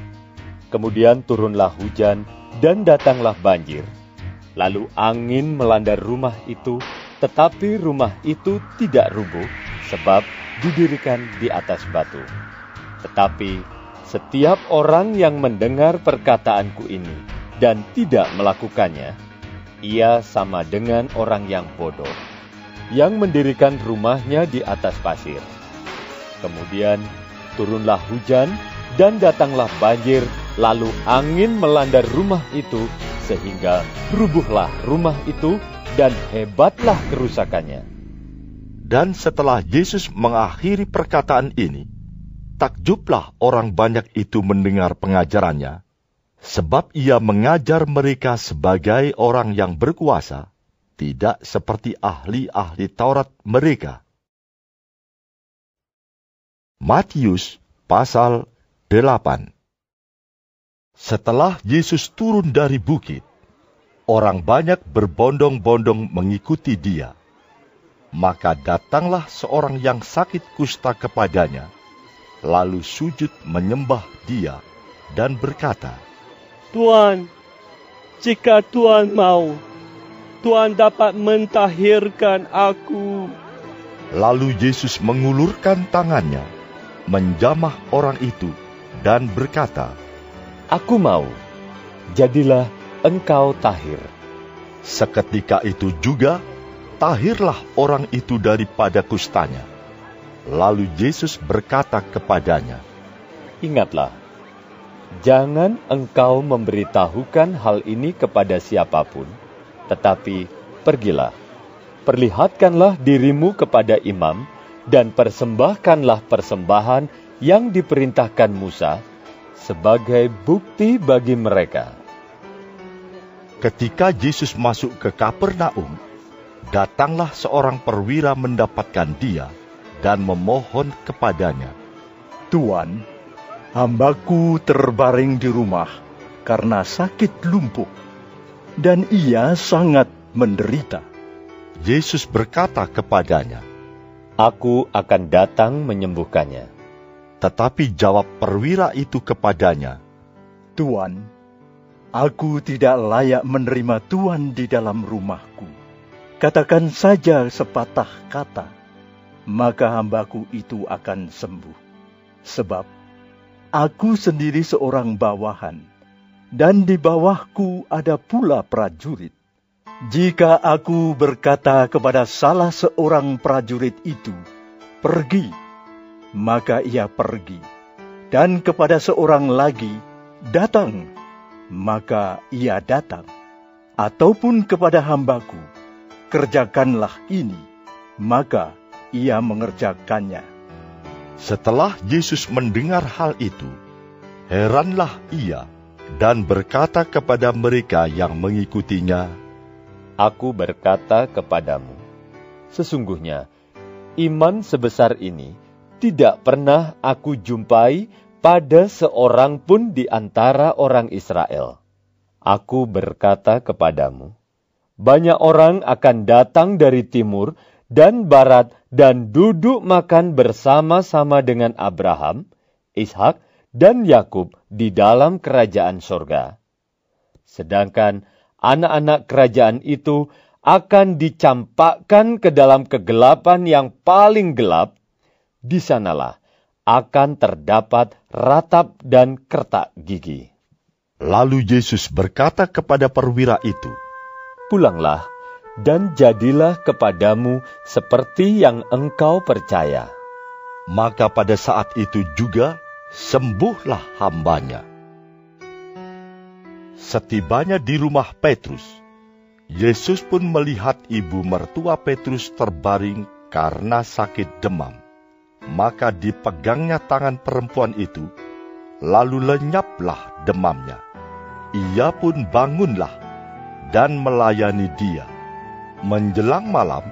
Kemudian turunlah hujan, dan datanglah banjir. Lalu angin melanda rumah itu, tetapi rumah itu tidak rubuh, sebab didirikan di atas batu. Tetapi setiap orang yang mendengar perkataanku ini dan tidak melakukannya, ia sama dengan orang yang bodoh yang mendirikan rumahnya di atas pasir. Kemudian turunlah hujan dan datanglah banjir, lalu angin melanda rumah itu sehingga rubuhlah rumah itu dan hebatlah kerusakannya. Dan setelah Yesus mengakhiri perkataan ini, takjublah orang banyak itu mendengar pengajarannya, sebab ia mengajar mereka sebagai orang yang berkuasa, tidak seperti ahli-ahli Taurat mereka. Matius pasal 8 Setelah Yesus turun dari bukit, orang banyak berbondong-bondong mengikuti dia. Maka datanglah seorang yang sakit kusta kepadanya, lalu sujud menyembah dia dan berkata, Tuan, jika Tuan mau, Tuhan dapat mentahirkan aku. Lalu Yesus mengulurkan tangannya, menjamah orang itu, dan berkata, Aku mau, jadilah engkau tahir. Seketika itu juga, tahirlah orang itu daripada kustanya. Lalu Yesus berkata kepadanya, Ingatlah, jangan engkau memberitahukan hal ini kepada siapa pun, tetapi pergilah, perlihatkanlah dirimu kepada imam, dan persembahkanlah persembahan yang diperintahkan Musa sebagai bukti bagi mereka. Ketika Yesus masuk ke Kapernaum, datanglah seorang perwira mendapatkan dia dan memohon kepadanya, Tuan, hambaku terbaring di rumah karena sakit lumpuh dan ia sangat menderita. Yesus berkata kepadanya, Aku akan datang menyembuhkannya. Tetapi jawab perwira itu kepadanya, Tuan, aku tidak layak menerima Tuan di dalam rumahku. Katakan saja sepatah kata, maka hambaku itu akan sembuh. Sebab aku sendiri seorang bawahan, dan di bawahku ada pula prajurit. Jika aku berkata kepada salah seorang prajurit itu, "Pergi," maka ia pergi, dan kepada seorang lagi, "Datang," maka ia datang, ataupun kepada hambaku, "Kerjakanlah ini," maka ia mengerjakannya. Setelah Yesus mendengar hal itu, heranlah ia dan berkata kepada mereka yang mengikutinya, Aku berkata kepadamu, sesungguhnya iman sebesar ini tidak pernah aku jumpai pada seorang pun di antara orang Israel. Aku berkata kepadamu, banyak orang akan datang dari timur dan barat dan duduk makan bersama-sama dengan Abraham, Ishak, dan Yakub di dalam kerajaan sorga. Sedangkan anak-anak kerajaan itu akan dicampakkan ke dalam kegelapan yang paling gelap, di sanalah akan terdapat ratap dan kertak gigi. Lalu Yesus berkata kepada perwira itu, Pulanglah dan jadilah kepadamu seperti yang engkau percaya. Maka pada saat itu juga sembuhlah hambanya. Setibanya di rumah Petrus, Yesus pun melihat ibu mertua Petrus terbaring karena sakit demam. Maka dipegangnya tangan perempuan itu, lalu lenyaplah demamnya. Ia pun bangunlah dan melayani dia. Menjelang malam,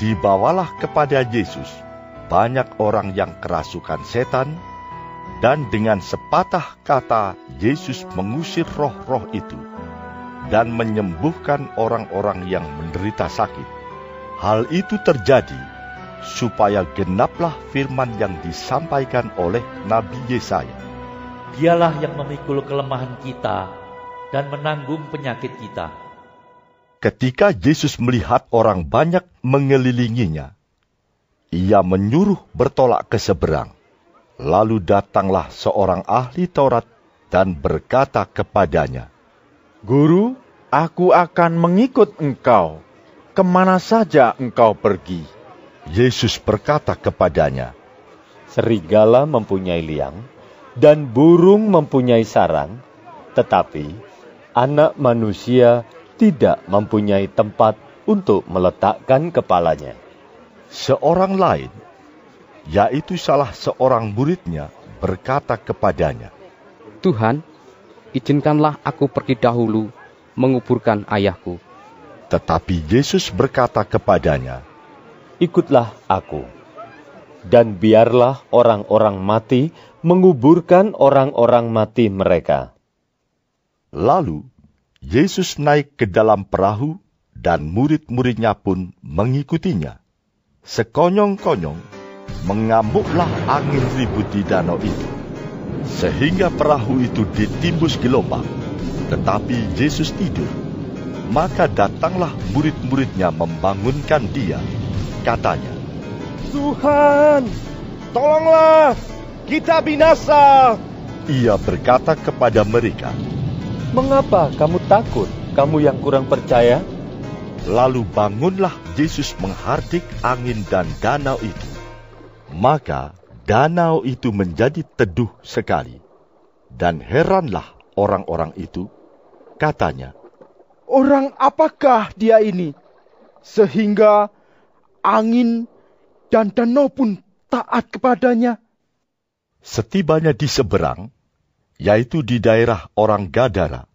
dibawalah kepada Yesus banyak orang yang kerasukan setan, dan dengan sepatah kata Yesus mengusir roh-roh itu dan menyembuhkan orang-orang yang menderita sakit. Hal itu terjadi supaya genaplah firman yang disampaikan oleh Nabi Yesaya. Dialah yang memikul kelemahan kita dan menanggung penyakit kita. Ketika Yesus melihat orang banyak mengelilinginya, ia menyuruh bertolak ke seberang. Lalu datanglah seorang ahli Taurat dan berkata kepadanya, Guru, aku akan mengikut engkau, ke mana saja engkau pergi. Yesus berkata kepadanya, Serigala mempunyai liang, dan burung mempunyai sarang, tetapi anak manusia tidak mempunyai tempat untuk meletakkan kepalanya. Seorang lain yaitu salah seorang muridnya, berkata kepadanya, Tuhan, izinkanlah aku pergi dahulu menguburkan ayahku. Tetapi Yesus berkata kepadanya, Ikutlah aku, dan biarlah orang-orang mati menguburkan orang-orang mati mereka. Lalu Yesus naik ke dalam perahu, dan murid-muridnya pun mengikutinya. Sekonyong-konyong, mengamuklah angin ribut di danau itu, sehingga perahu itu ditimbus gelombang. Tetapi Yesus tidur. Maka datanglah murid-muridnya membangunkan dia. Katanya, Tuhan, tolonglah, kita binasa. Ia berkata kepada mereka, Mengapa kamu takut, kamu yang kurang percaya? Lalu bangunlah Yesus menghardik angin dan danau itu. Maka danau itu menjadi teduh sekali. Dan heranlah orang-orang itu. Katanya, Orang apakah dia ini? Sehingga angin dan danau pun taat kepadanya. Setibanya di seberang, yaitu di daerah orang Gadara,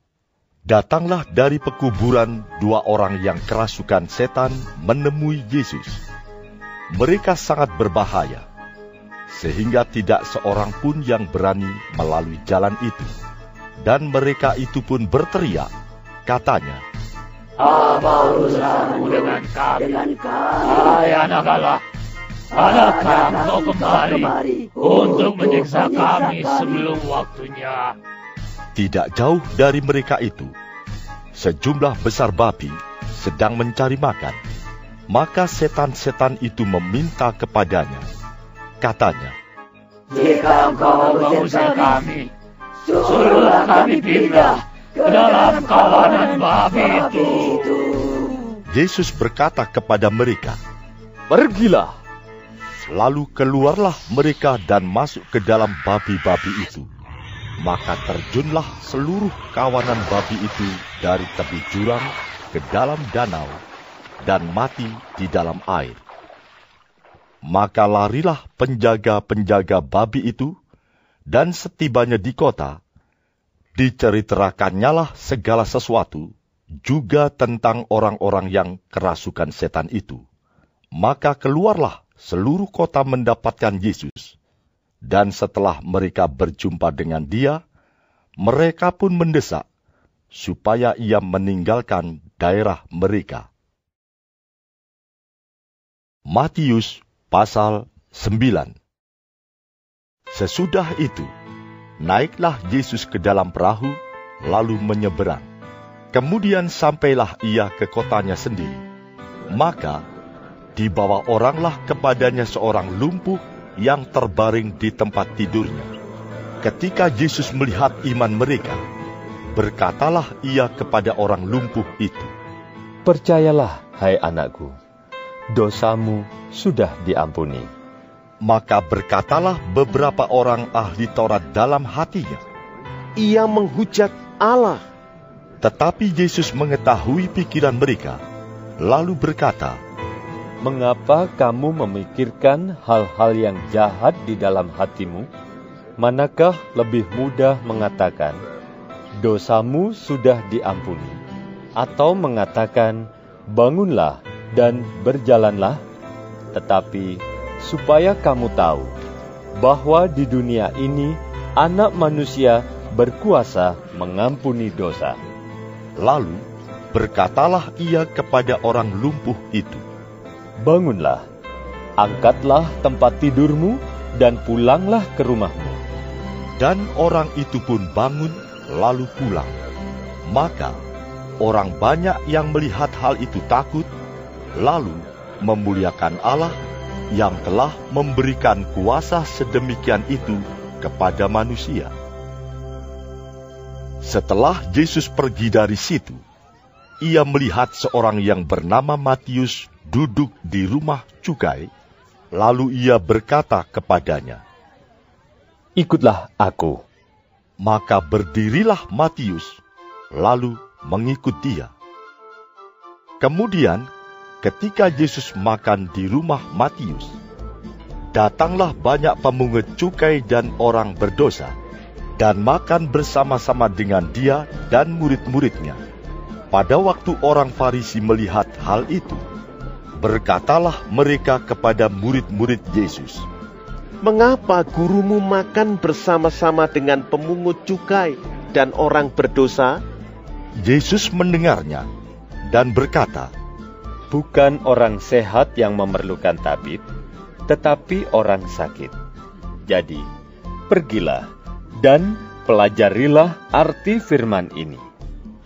datanglah dari pekuburan dua orang yang kerasukan setan menemui Yesus. Mereka sangat berbahaya, sehingga tidak seorang pun yang berani melalui jalan itu. Dan mereka itu pun berteriak, katanya, Apa urusanmu dengan kami? Hai anak Allah, adakah kau kemari untuk menyiksa kami sebelum waktunya? Tidak jauh dari mereka itu, sejumlah besar babi sedang mencari makan. Maka setan-setan itu meminta kepadanya. Katanya, Jika engkau mengusir kami, suruhlah kami pindah ke dalam kawanan babi itu. Yesus berkata kepada mereka, Pergilah. Lalu keluarlah mereka dan masuk ke dalam babi-babi itu. Maka terjunlah seluruh kawanan babi itu dari tepi jurang ke dalam danau dan mati di dalam air. Maka larilah penjaga-penjaga babi itu, dan setibanya di kota, diceritakannya segala sesuatu, juga tentang orang-orang yang kerasukan setan itu. Maka keluarlah seluruh kota mendapatkan Yesus, dan setelah mereka berjumpa dengan dia, mereka pun mendesak supaya ia meninggalkan daerah mereka. Matius pasal 9 Sesudah itu, naiklah Yesus ke dalam perahu, lalu menyeberang. Kemudian sampailah ia ke kotanya sendiri. Maka, dibawa oranglah kepadanya seorang lumpuh yang terbaring di tempat tidurnya. Ketika Yesus melihat iman mereka, berkatalah ia kepada orang lumpuh itu, Percayalah, hai anakku, dosamu sudah diampuni. Maka berkatalah beberapa orang ahli Taurat dalam hatinya, Ia menghujat Allah. Tetapi Yesus mengetahui pikiran mereka, lalu berkata, Mengapa kamu memikirkan hal-hal yang jahat di dalam hatimu? Manakah lebih mudah mengatakan, dosamu sudah diampuni, atau mengatakan, bangunlah dan berjalanlah? Tetapi supaya kamu tahu bahwa di dunia ini anak manusia berkuasa mengampuni dosa. Lalu berkatalah ia kepada orang lumpuh itu, Bangunlah, angkatlah tempat tidurmu, dan pulanglah ke rumahmu. Dan orang itu pun bangun lalu pulang. Maka orang banyak yang melihat hal itu takut, lalu memuliakan Allah yang telah memberikan kuasa sedemikian itu kepada manusia. Setelah Yesus pergi dari situ, ia melihat seorang yang bernama Matius duduk di rumah cukai, lalu ia berkata kepadanya, Ikutlah aku. Maka berdirilah Matius, lalu mengikut dia. Kemudian, ketika Yesus makan di rumah Matius, datanglah banyak pemungut cukai dan orang berdosa, dan makan bersama-sama dengan dia dan murid-muridnya. Pada waktu orang Farisi melihat hal itu, berkatalah mereka kepada murid-murid Yesus, Mengapa gurumu makan bersama-sama dengan pemungut cukai dan orang berdosa? Yesus mendengarnya dan berkata, Bukan orang sehat yang memerlukan tabib, tetapi orang sakit. Jadi, pergilah dan pelajarilah arti firman ini.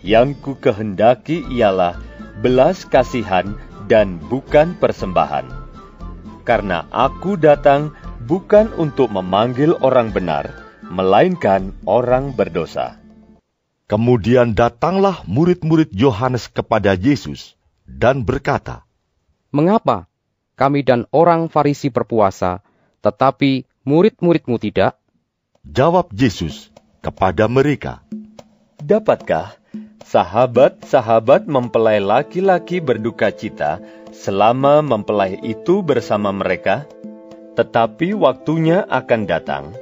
Yang ku kehendaki ialah belas kasihan dan bukan persembahan. Karena aku datang bukan untuk memanggil orang benar, melainkan orang berdosa. Kemudian datanglah murid-murid Yohanes kepada Yesus dan berkata, Mengapa kami dan orang Farisi berpuasa, tetapi murid-muridmu tidak? Jawab Yesus kepada mereka, Dapatkah sahabat-sahabat mempelai laki-laki berduka cita selama mempelai itu bersama mereka? Tetapi waktunya akan datang,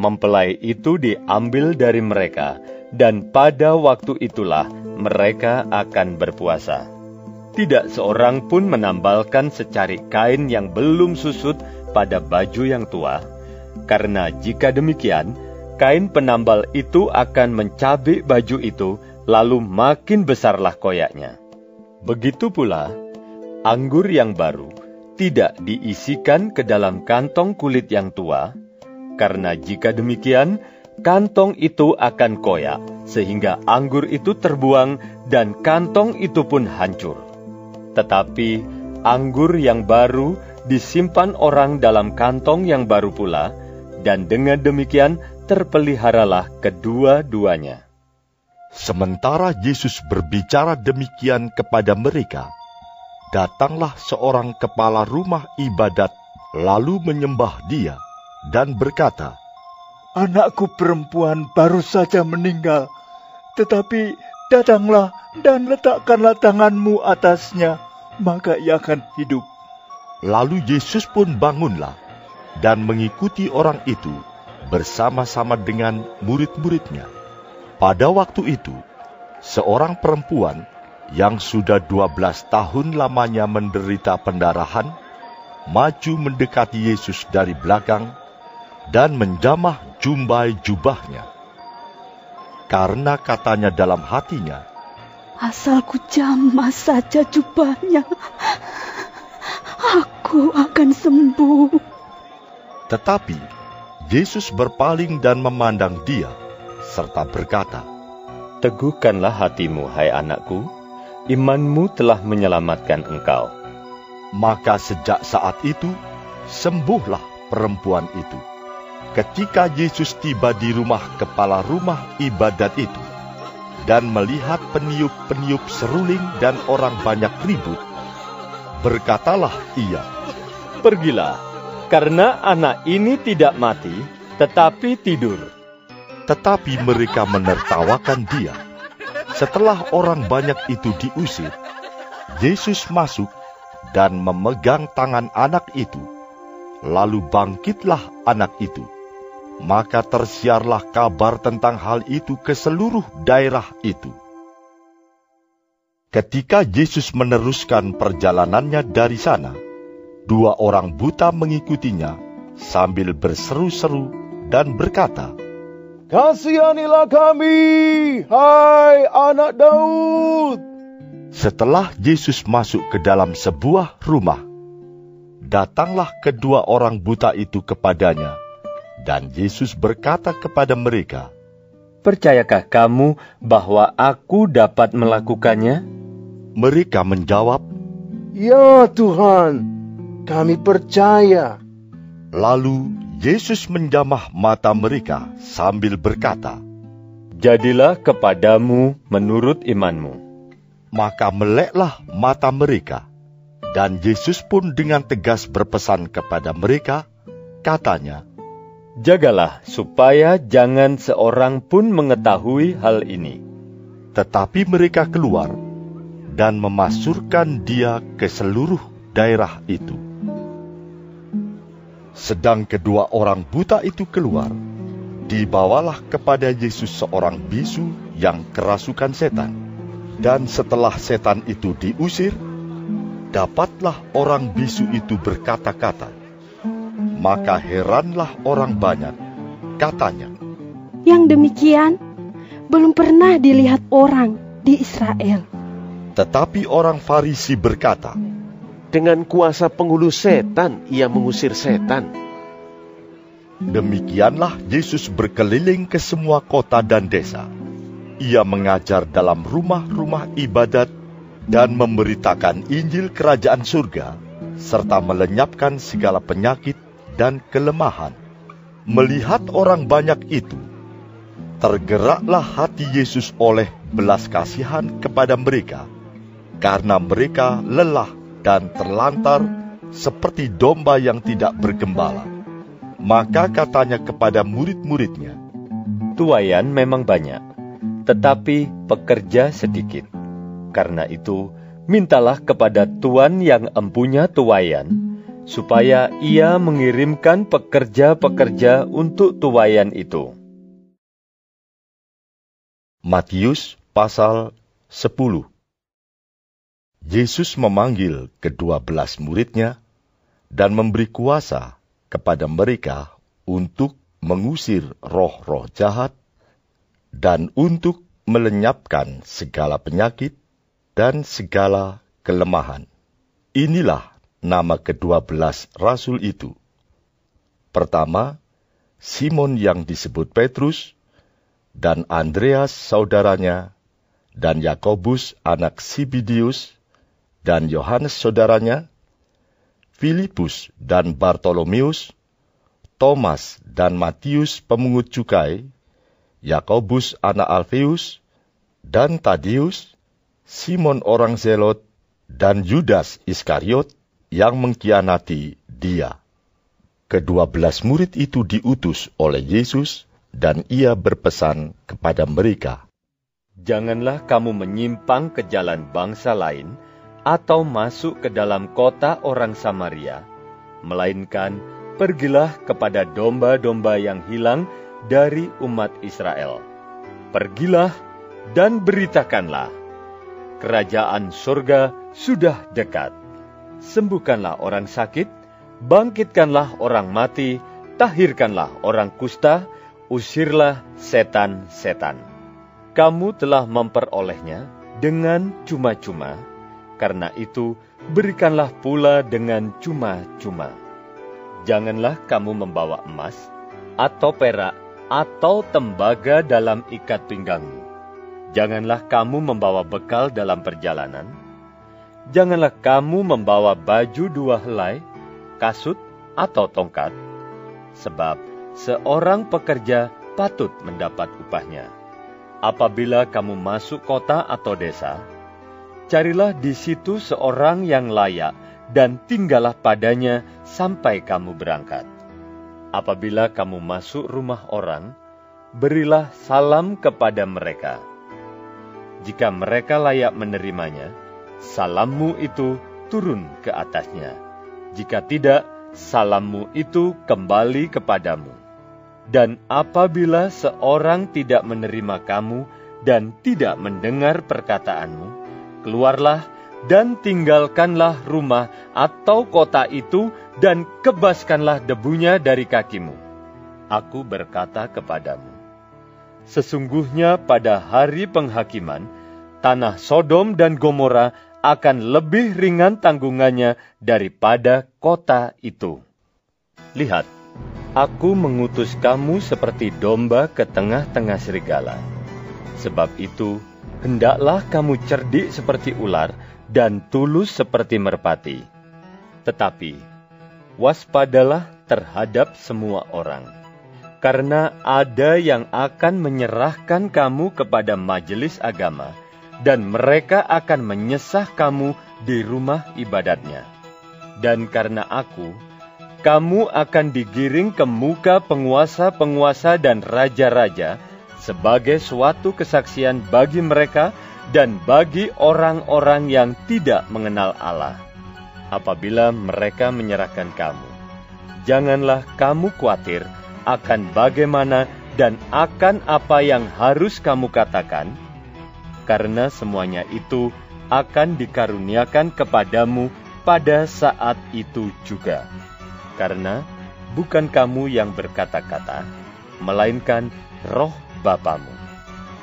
mempelai itu diambil dari mereka, dan pada waktu itulah mereka akan berpuasa. Tidak seorang pun menambalkan secari kain yang belum susut pada baju yang tua, karena jika demikian, kain penambal itu akan mencabik baju itu lalu makin besarlah koyaknya. Begitu pula, anggur yang baru tidak diisikan ke dalam kantong kulit yang tua, karena jika demikian, kantong itu akan koyak, sehingga anggur itu terbuang dan kantong itu pun hancur. Tetapi anggur yang baru disimpan orang dalam kantong yang baru pula, dan dengan demikian terpeliharalah kedua-duanya. Sementara Yesus berbicara demikian kepada mereka, datanglah seorang kepala rumah ibadat lalu menyembah dia dan berkata, Anakku perempuan baru saja meninggal, tetapi datanglah dan letakkanlah tanganmu atasnya, maka ia akan hidup. Lalu Yesus pun bangunlah dan mengikuti orang itu bersama-sama dengan murid-muridnya. Pada waktu itu, seorang perempuan yang sudah 12 tahun lamanya menderita pendarahan, maju mendekati Yesus dari belakang dan menjamah jumbai jubahnya. Karena katanya dalam hatinya, Asalku jamah saja jubahnya, aku akan sembuh. Tetapi Yesus berpaling dan memandang dia, serta berkata, Teguhkanlah hatimu, hai anakku, imanmu telah menyelamatkan engkau. Maka sejak saat itu, sembuhlah perempuan itu. Ketika Yesus tiba di rumah kepala rumah ibadat itu, dan melihat peniup-peniup seruling dan orang banyak ribut, berkatalah ia, Pergilah, karena anak ini tidak mati, tetapi tidur. Tetapi mereka menertawakan dia. Setelah orang banyak itu diusir, Yesus masuk dan memegang tangan anak itu. Lalu bangkitlah anak itu. Maka tersiarlah kabar tentang hal itu ke seluruh daerah itu. Ketika Yesus meneruskan perjalanannya dari sana, dua orang buta mengikutinya sambil berseru-seru dan berkata, Kasihanilah kami, hai anak Daud. Setelah Yesus masuk ke dalam sebuah rumah, datanglah kedua orang buta itu kepadanya, dan Yesus berkata kepada mereka, Percayakah kamu bahwa aku dapat melakukannya? Mereka menjawab, Ya Tuhan, kami percaya. Lalu Yesus menjamah mata mereka sambil berkata, Jadilah kepadamu menurut imanmu. Maka meleklah mata mereka, dan Yesus pun dengan tegas berpesan kepada mereka, katanya, Jagalah supaya jangan seorang pun mengetahui hal ini. Tetapi mereka keluar dan memasurkan dia ke seluruh daerah itu. Sedang kedua orang buta itu keluar, dibawalah kepada Yesus seorang bisu yang kerasukan setan. Dan setelah setan itu diusir, dapatlah orang bisu itu berkata-kata. Maka heranlah orang banyak, katanya. Yang demikian belum pernah dilihat orang di Israel. Tetapi orang Farisi berkata, dengan kuasa penghulu setan ia mengusir setan. Demikianlah Yesus berkeliling ke semua kota dan desa. Ia mengajar dalam rumah-rumah ibadat dan memberitakan Injil Kerajaan Surga, serta melenyapkan segala penyakit dan kelemahan. Melihat orang banyak itu, tergeraklah hati Yesus oleh belas kasihan kepada mereka, karena mereka lelah dan terlantar seperti domba yang tidak bergembala. Maka katanya kepada murid-muridnya, Tuayan memang banyak, tetapi pekerja sedikit. Karena itu, mintalah kepada Tuan yang empunya tuayan, supaya ia mengirimkan pekerja-pekerja untuk tuayan itu. Matius pasal 10 Yesus memanggil kedua belas muridnya dan memberi kuasa kepada mereka untuk mengusir roh-roh jahat dan untuk melenyapkan segala penyakit dan segala kelemahan. Inilah nama kedua belas rasul itu. Pertama, Simon yang disebut Petrus, dan Andreas saudaranya, dan Yakobus anak Sibidius, dan Yohanes saudaranya, Filipus dan Bartolomeus, Thomas dan Matius pemungut cukai, Yakobus anak Alfeus, dan Tadius, Simon orang Zelot, dan Yudas Iskariot yang mengkhianati dia. Kedua belas murid itu diutus oleh Yesus dan ia berpesan kepada mereka, Janganlah kamu menyimpang ke jalan bangsa lain atau masuk ke dalam kota orang Samaria, melainkan pergilah kepada domba-domba yang hilang dari umat Israel. Pergilah dan beritakanlah, kerajaan surga sudah dekat. Sembuhkanlah orang sakit, bangkitkanlah orang mati, tahirkanlah orang kusta, usirlah setan-setan. Kamu telah memperolehnya dengan cuma-cuma, karena itu berikanlah pula dengan cuma-cuma. Janganlah kamu membawa emas, atau perak, atau tembaga dalam ikat pinggangmu. Janganlah kamu membawa bekal dalam perjalanan. Janganlah kamu membawa baju dua helai, kasut, atau tongkat, sebab seorang pekerja patut mendapat upahnya. Apabila kamu masuk kota atau desa, carilah di situ seorang yang layak dan tinggallah padanya sampai kamu berangkat. Apabila kamu masuk rumah orang, berilah salam kepada mereka. Jika mereka layak menerimanya, salammu itu turun ke atasnya. Jika tidak, salammu itu kembali kepadamu. Dan apabila seorang tidak menerima kamu dan tidak mendengar perkataanmu, keluarlah dan tinggalkanlah rumah atau kota itu dan kebaskanlah debunya dari kakimu. Aku berkata kepadamu, sesungguhnya pada hari penghakiman, tanah Sodom dan Gomora akan lebih ringan tanggungannya daripada kota itu. Lihat, aku mengutus kamu seperti domba ke tengah-tengah serigala. Sebab itu, hendaklah kamu cerdik seperti ular dan tulus seperti merpati. Tetapi, waspadalah terhadap semua orang, karena ada yang akan menyerahkan kamu kepada majelis agama, dan mereka akan menyesah kamu di rumah ibadatnya. Dan karena aku, kamu akan digiring ke muka penguasa-penguasa dan raja-raja sebagai suatu kesaksian bagi mereka dan bagi orang-orang yang tidak mengenal Allah. Apabila mereka menyerahkan kamu, janganlah kamu khawatir akan bagaimana dan akan apa yang harus kamu katakan, karena semuanya itu akan dikaruniakan kepadamu pada saat itu juga. Karena bukan kamu yang berkata-kata, melainkan roh Bapamu.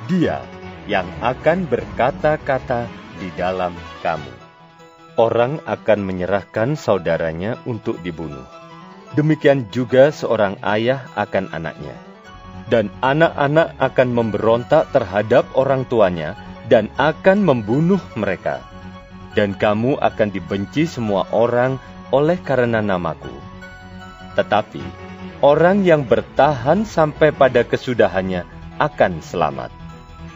Dia yang akan berkata-kata di dalam kamu. Orang akan menyerahkan saudaranya untuk dibunuh. Demikian juga seorang ayah akan anaknya. Dan anak-anak akan memberontak terhadap orang tuanya dan akan membunuh mereka. Dan kamu akan dibenci semua orang oleh karena namaku. Tetapi orang yang bertahan sampai pada kesudahannya akan selamat.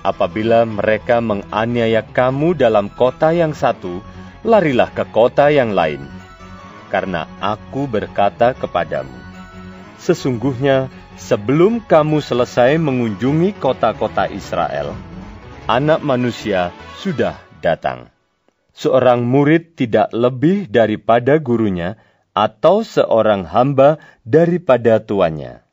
Apabila mereka menganiaya kamu dalam kota yang satu, larilah ke kota yang lain. Karena aku berkata kepadamu, sesungguhnya sebelum kamu selesai mengunjungi kota-kota Israel, anak manusia sudah datang. Seorang murid tidak lebih daripada gurunya, atau seorang hamba daripada tuannya.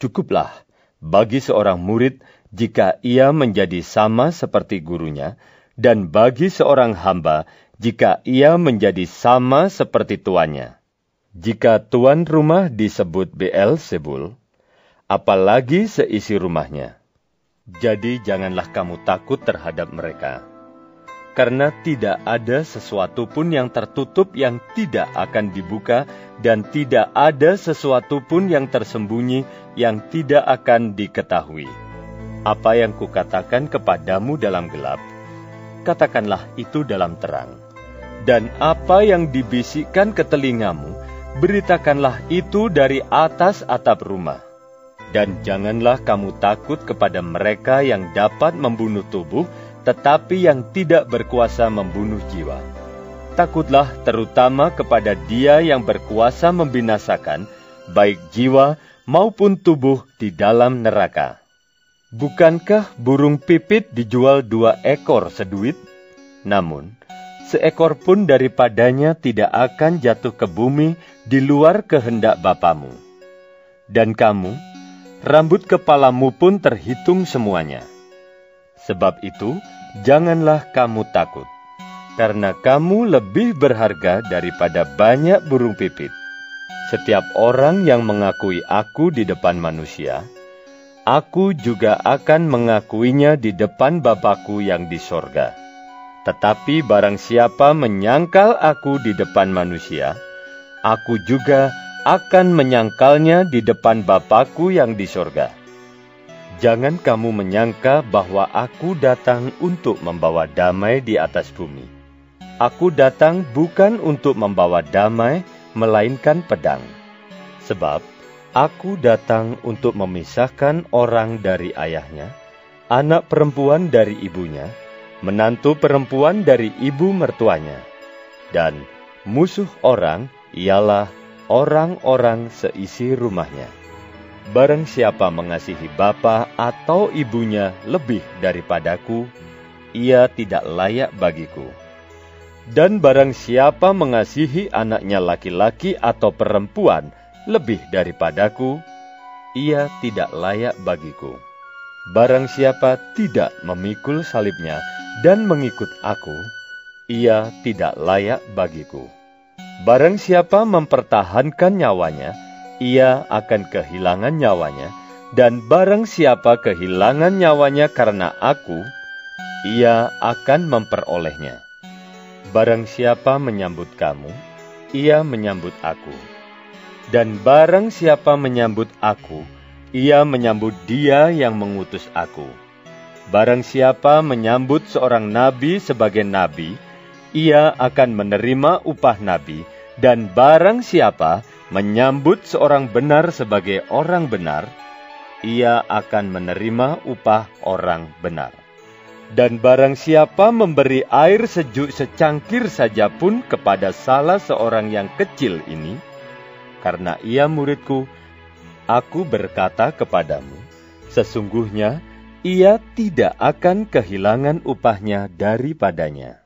Cukuplah bagi seorang murid jika ia menjadi sama seperti gurunya, dan bagi seorang hamba jika ia menjadi sama seperti tuannya. Jika tuan rumah disebut BL Sebul, apalagi seisi rumahnya. Jadi janganlah kamu takut terhadap mereka. Karena tidak ada sesuatu pun yang tertutup yang tidak akan dibuka, dan tidak ada sesuatu pun yang tersembunyi yang tidak akan diketahui. Apa yang kukatakan kepadamu dalam gelap, katakanlah itu dalam terang. Dan apa yang dibisikkan ke telingamu, beritakanlah itu dari atas atap rumah. Dan janganlah kamu takut kepada mereka yang dapat membunuh tubuh, tetapi yang tidak berkuasa membunuh jiwa. Takutlah terutama kepada Dia yang berkuasa membinasakan, baik jiwa maupun tubuh di dalam neraka. Bukankah burung pipit dijual dua ekor seduit? Namun, seekor pun daripadanya tidak akan jatuh ke bumi di luar kehendak Bapamu. Dan kamu, rambut kepalamu pun terhitung semuanya. Sebab itu, janganlah kamu takut, karena kamu lebih berharga daripada banyak burung pipit. Setiap orang yang mengakui aku di depan manusia, aku juga akan mengakuinya di depan Bapakku yang di sorga. Tetapi barang siapa menyangkal aku di depan manusia, aku juga akan menyangkalnya di depan Bapakku yang di sorga. Jangan kamu menyangka bahwa aku datang untuk membawa damai di atas bumi. Aku datang bukan untuk membawa damai, melainkan pedang. Sebab aku datang untuk memisahkan orang dari ayahnya, anak perempuan dari ibunya, menantu perempuan dari ibu mertuanya, dan musuh orang ialah orang-orang seisi rumahnya. Barang siapa mengasihi bapa atau ibunya lebih daripadaku, ia tidak layak bagiku. Dan barang siapa mengasihi anaknya laki-laki atau perempuan lebih daripadaku, ia tidak layak bagiku. Barang siapa tidak memikul salibnya dan mengikut aku, ia tidak layak bagiku. Barang siapa mempertahankan nyawanya, ia akan kehilangan nyawanya, dan barang siapa kehilangan nyawanya karena aku, ia akan memperolehnya. Barang siapa menyambut kamu, ia menyambut aku. Dan barang siapa menyambut aku, ia menyambut dia yang mengutus aku. Barang siapa menyambut seorang nabi sebagai nabi, ia akan menerima upah nabi, dan barang siapa menyambut seorang benar sebagai orang benar, ia akan menerima upah orang benar. Dan barang siapa memberi air sejuk secangkir saja pun kepada salah seorang yang kecil ini, karena ia muridku, aku berkata kepadamu, sesungguhnya ia tidak akan kehilangan upahnya daripadanya.